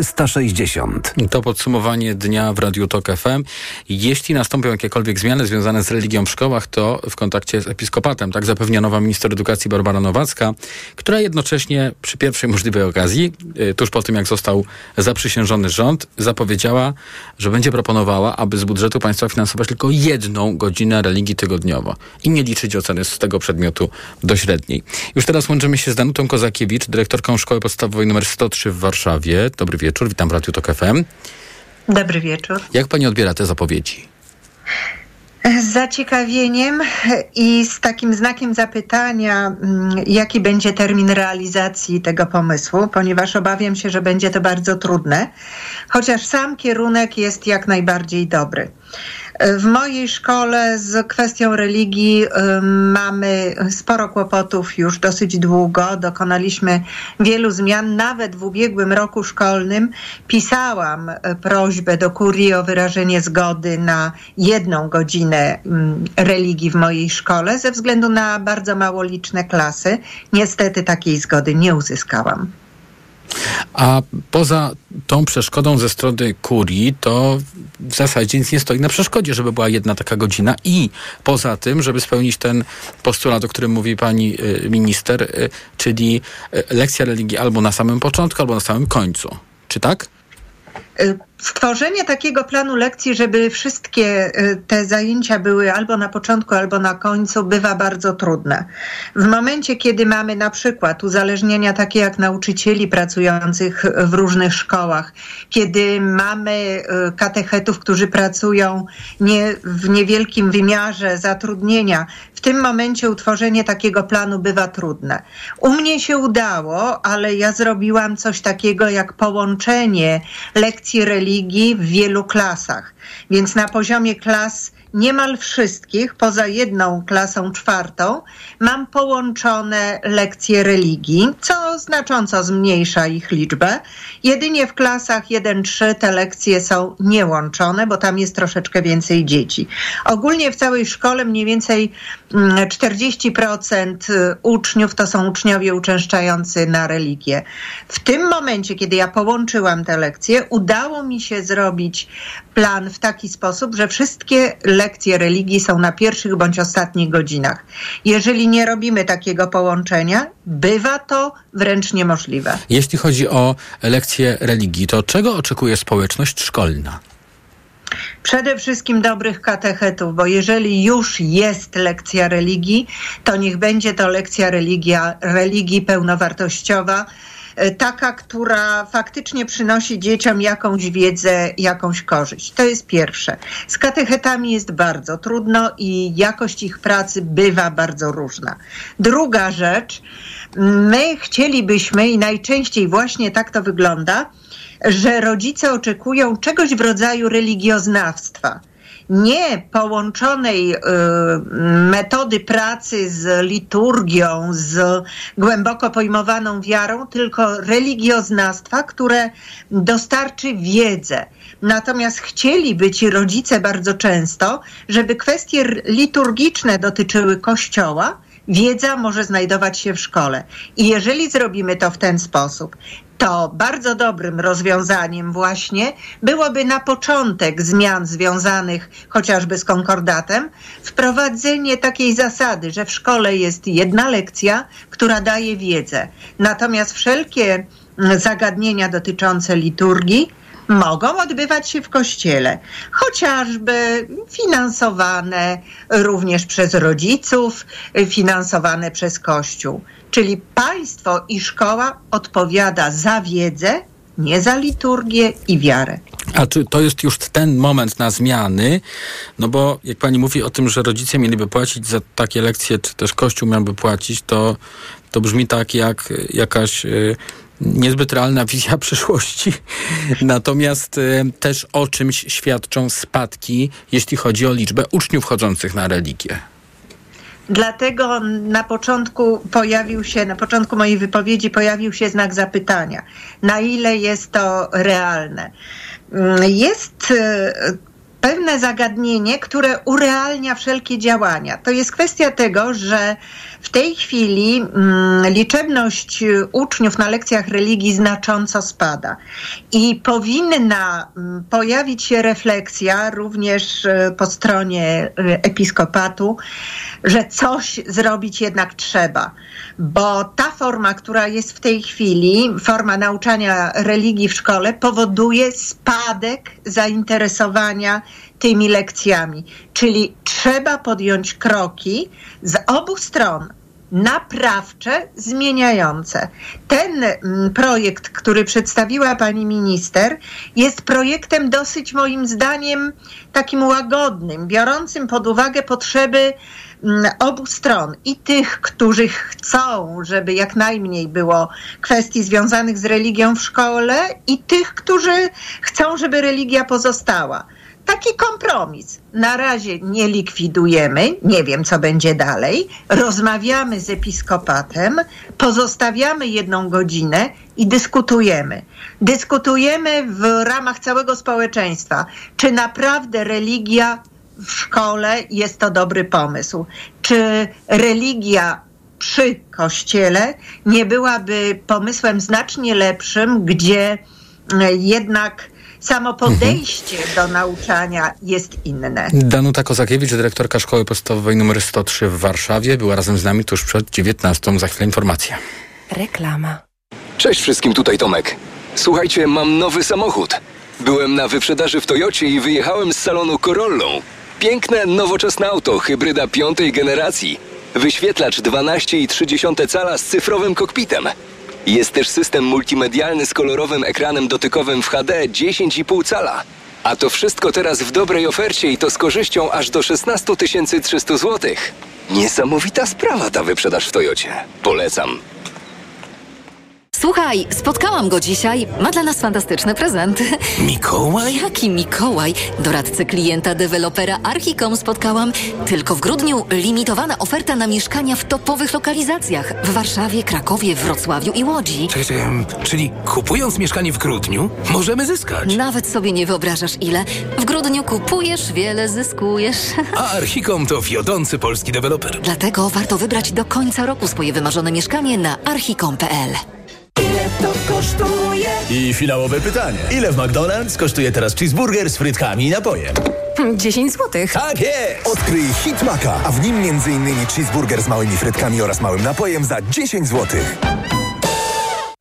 360. To podsumowanie dnia w Radiu Tok FM. Jeśli nastąpią jakiekolwiek zmiany związane z religią w szkołach, to w kontakcie z episkopatem. Tak zapewnia nowa minister edukacji Barbara Nowacka, która jednocześnie przy pierwszej możliwej okazji, y, tuż po tym jak został zaprzysiężony rząd, zapowiedziała, że będzie proponowała, aby z budżetu państwa finansować tylko jedną godzinę religii tygodniowo i nie liczyć oceny z tego przedmiotu do średniej. Już teraz łączymy się z Danutą Kozakiewicz, dyrektorką Szkoły Podstawowej nr 103 w Warszawie. Dobry wieczór, witam w Radiu Tok FM. Dobry wieczór. Jak pani odbiera te zapowiedzi? Z zaciekawieniem i z takim znakiem zapytania, mm, jaki będzie termin realizacji tego pomysłu, ponieważ obawiam się, że będzie to bardzo trudne, chociaż sam kierunek jest jak najbardziej dobry. W mojej szkole z kwestią religii mamy sporo kłopotów już dosyć długo. Dokonaliśmy wielu zmian. Nawet w ubiegłym roku szkolnym pisałam y, prośbę do kurii o wyrażenie zgody na jedną godzinę religii w mojej szkole ze względu na bardzo mało liczne klasy. Niestety takiej zgody nie uzyskałam. A poza tą przeszkodą ze strony kurii, to w zasadzie nic nie stoi na przeszkodzie, żeby była jedna taka godzina i poza tym, żeby spełnić ten postulat, o którym mówi pani y, minister, y, czyli y, lekcja religii albo na samym początku, albo na samym końcu. Czy tak? Stworzenie takiego planu lekcji, żeby wszystkie y, te zajęcia były albo na początku, albo na końcu, bywa bardzo trudne. W momencie, kiedy mamy na przykład uzależnienia takie jak nauczycieli pracujących w różnych szkołach, kiedy mamy y, katechetów, którzy pracują nie, w niewielkim wymiarze zatrudnienia, w tym momencie utworzenie takiego planu bywa trudne. U mnie się udało, ale ja zrobiłam coś takiego jak połączenie lekcji religii religii w wielu klasach. Więc na poziomie klas niemal wszystkich, poza jedną klasą czwartą, mam połączone lekcje religii, co znacząco zmniejsza ich liczbę. Jedynie w klasach 1-3 te lekcje są niełączone, bo tam jest troszeczkę więcej dzieci. Ogólnie w całej szkole mniej więcej 40% mm, uczniów to są uczniowie uczęszczający na religię. W tym momencie, kiedy ja połączyłam te lekcje, udało mi się zrobić plan w taki sposób, że wszystkie lekcje religii są na pierwszych bądź ostatnich godzinach. Jeżeli nie robimy takiego połączenia, bywa to wręcz niemożliwe. Jeśli chodzi o lekcje religii, to czego oczekuje społeczność szkolna? Przede wszystkim dobrych katechetów, bo jeżeli już jest lekcja religii, to niech będzie to lekcja religia, religii pełnowartościowa, E, taka, która faktycznie przynosi dzieciom jakąś wiedzę, jakąś korzyść. To jest pierwsze. Z katechetami jest bardzo trudno i jakość ich pracy bywa bardzo różna. Druga rzecz, my chcielibyśmy i najczęściej właśnie tak to wygląda, że rodzice oczekują czegoś w rodzaju religioznawstwa nie połączonej y, metody pracy z liturgią, z głęboko pojmowaną wiarą, tylko religioznawstwa, które dostarczy wiedzę. Natomiast chcieliby ci rodzice bardzo często, żeby kwestie liturgiczne dotyczyły Kościoła, wiedza może znajdować się w szkole. I jeżeli zrobimy to w ten sposób, to bardzo dobrym rozwiązaniem właśnie byłoby na początek zmian związanych chociażby z konkordatem wprowadzenie takiej zasady, że w szkole jest jedna lekcja, która daje wiedzę. Natomiast wszelkie mm, zagadnienia dotyczące liturgii mogą odbywać się w kościele, chociażby finansowane również przez rodziców, finansowane przez kościół. Czyli państwo i szkoła odpowiada za wiedzę, nie za liturgię i wiarę. A czy to jest już ten moment na zmiany? No bo jak pani mówi o tym, że rodzice mieliby płacić za takie lekcje, czy też Kościół miałby płacić, to, to brzmi tak jak jakaś y, niezbyt realna wizja przyszłości. Natomiast y, też o czymś świadczą spadki, jeśli chodzi o liczbę uczniów chodzących na religię. Dlatego na początku pojawił się, na początku mojej wypowiedzi pojawił się znak zapytania. Na ile jest to realne? Mm, jest y, pewne zagadnienie, które urealnia wszelkie działania. To jest kwestia tego, że w tej chwili mm, liczebność uczniów na lekcjach religii znacząco spada i powinna mm, pojawić się refleksja również y, po stronie y, episkopatu, że coś zrobić jednak trzeba, bo ta forma, która jest w tej chwili, forma nauczania religii w szkole, powoduje spadek zainteresowania tymi lekcjami. Czyli trzeba podjąć kroki z obu stron naprawcze, zmieniające. Ten mm, projekt, który przedstawiła pani minister, jest projektem dosyć moim zdaniem takim łagodnym, biorącym pod uwagę potrzeby mm, obu stron i tych, którzy chcą, żeby jak najmniej było kwestii związanych z religią w szkole, i tych, którzy chcą, żeby religia pozostała. Taki kompromis. Na razie nie likwidujemy, nie wiem co będzie dalej. Rozmawiamy z episkopatem, pozostawiamy jedną godzinę i dyskutujemy. Dyskutujemy w ramach całego społeczeństwa, czy naprawdę religia w szkole jest to dobry pomysł. Czy religia przy kościele nie byłaby pomysłem znacznie lepszym, gdzie e, jednak samo podejście do nauczania jest inne. Danuta Kozakiewicz, dyrektorka Szkoły Podstawowej nr 103 w Warszawie, była razem z nami tuż przed 19. Za chwilę informacja. Reklama. Cześć wszystkim, tutaj Tomek. Słuchajcie, mam nowy samochód. Byłem na wyprzedaży w Toyocie i wyjechałem z salonu Corollą. Piękne, nowoczesne auto, hybryda piątej generacji. Wyświetlacz 12,3 cala z cyfrowym kokpitem. Jest też system multimedialny z kolorowym ekranem dotykowym w HD 10,5 cala. A to wszystko teraz w dobrej ofercie i to z korzyścią aż do 16 300 zł. Niesamowita sprawa ta wyprzedaż w Toyocie. Polecam. Słuchaj, spotkałam go dzisiaj. Ma dla nas fantastyczne prezenty. Mikołaj? Jaki Mikołaj? Doradcę klienta dewelopera Archicom spotkałam. Tylko w grudniu limitowana oferta na mieszkania w topowych lokalizacjach. W Warszawie, Krakowie, Wrocławiu i Łodzi. Czekaj, czekaj, czyli kupując mieszkanie w grudniu, możemy zyskać. Nawet sobie nie wyobrażasz ile. W grudniu kupujesz, wiele zyskujesz. A Archicom to wiodący polski deweloper. Dlatego warto wybrać do końca roku swoje wymarzone mieszkanie na archicom.pl. Kosztuje. I finałowe pytanie. Ile w McDonald's kosztuje teraz cheeseburger z frytkami i napojem? 10 złotych. Tak jest! Odkryj Hit Maka, a w nim m.in. cheeseburger z małymi frytkami oraz małym napojem za 10 zł.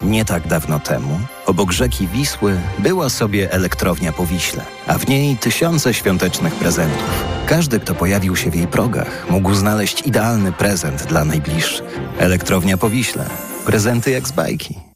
Nie tak dawno temu, obok rzeki Wisły, była sobie elektrownia po Wiśle, a w niej tysiące świątecznych prezentów. Każdy, kto pojawił się w jej progach, mógł znaleźć idealny prezent dla najbliższych. Elektrownia po Wiśle. Prezenty jak z bajki.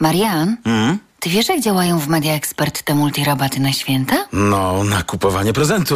Marian, ty wiesz jak działają w Media Expert te multirabaty na święta? No, na kupowanie prezentu.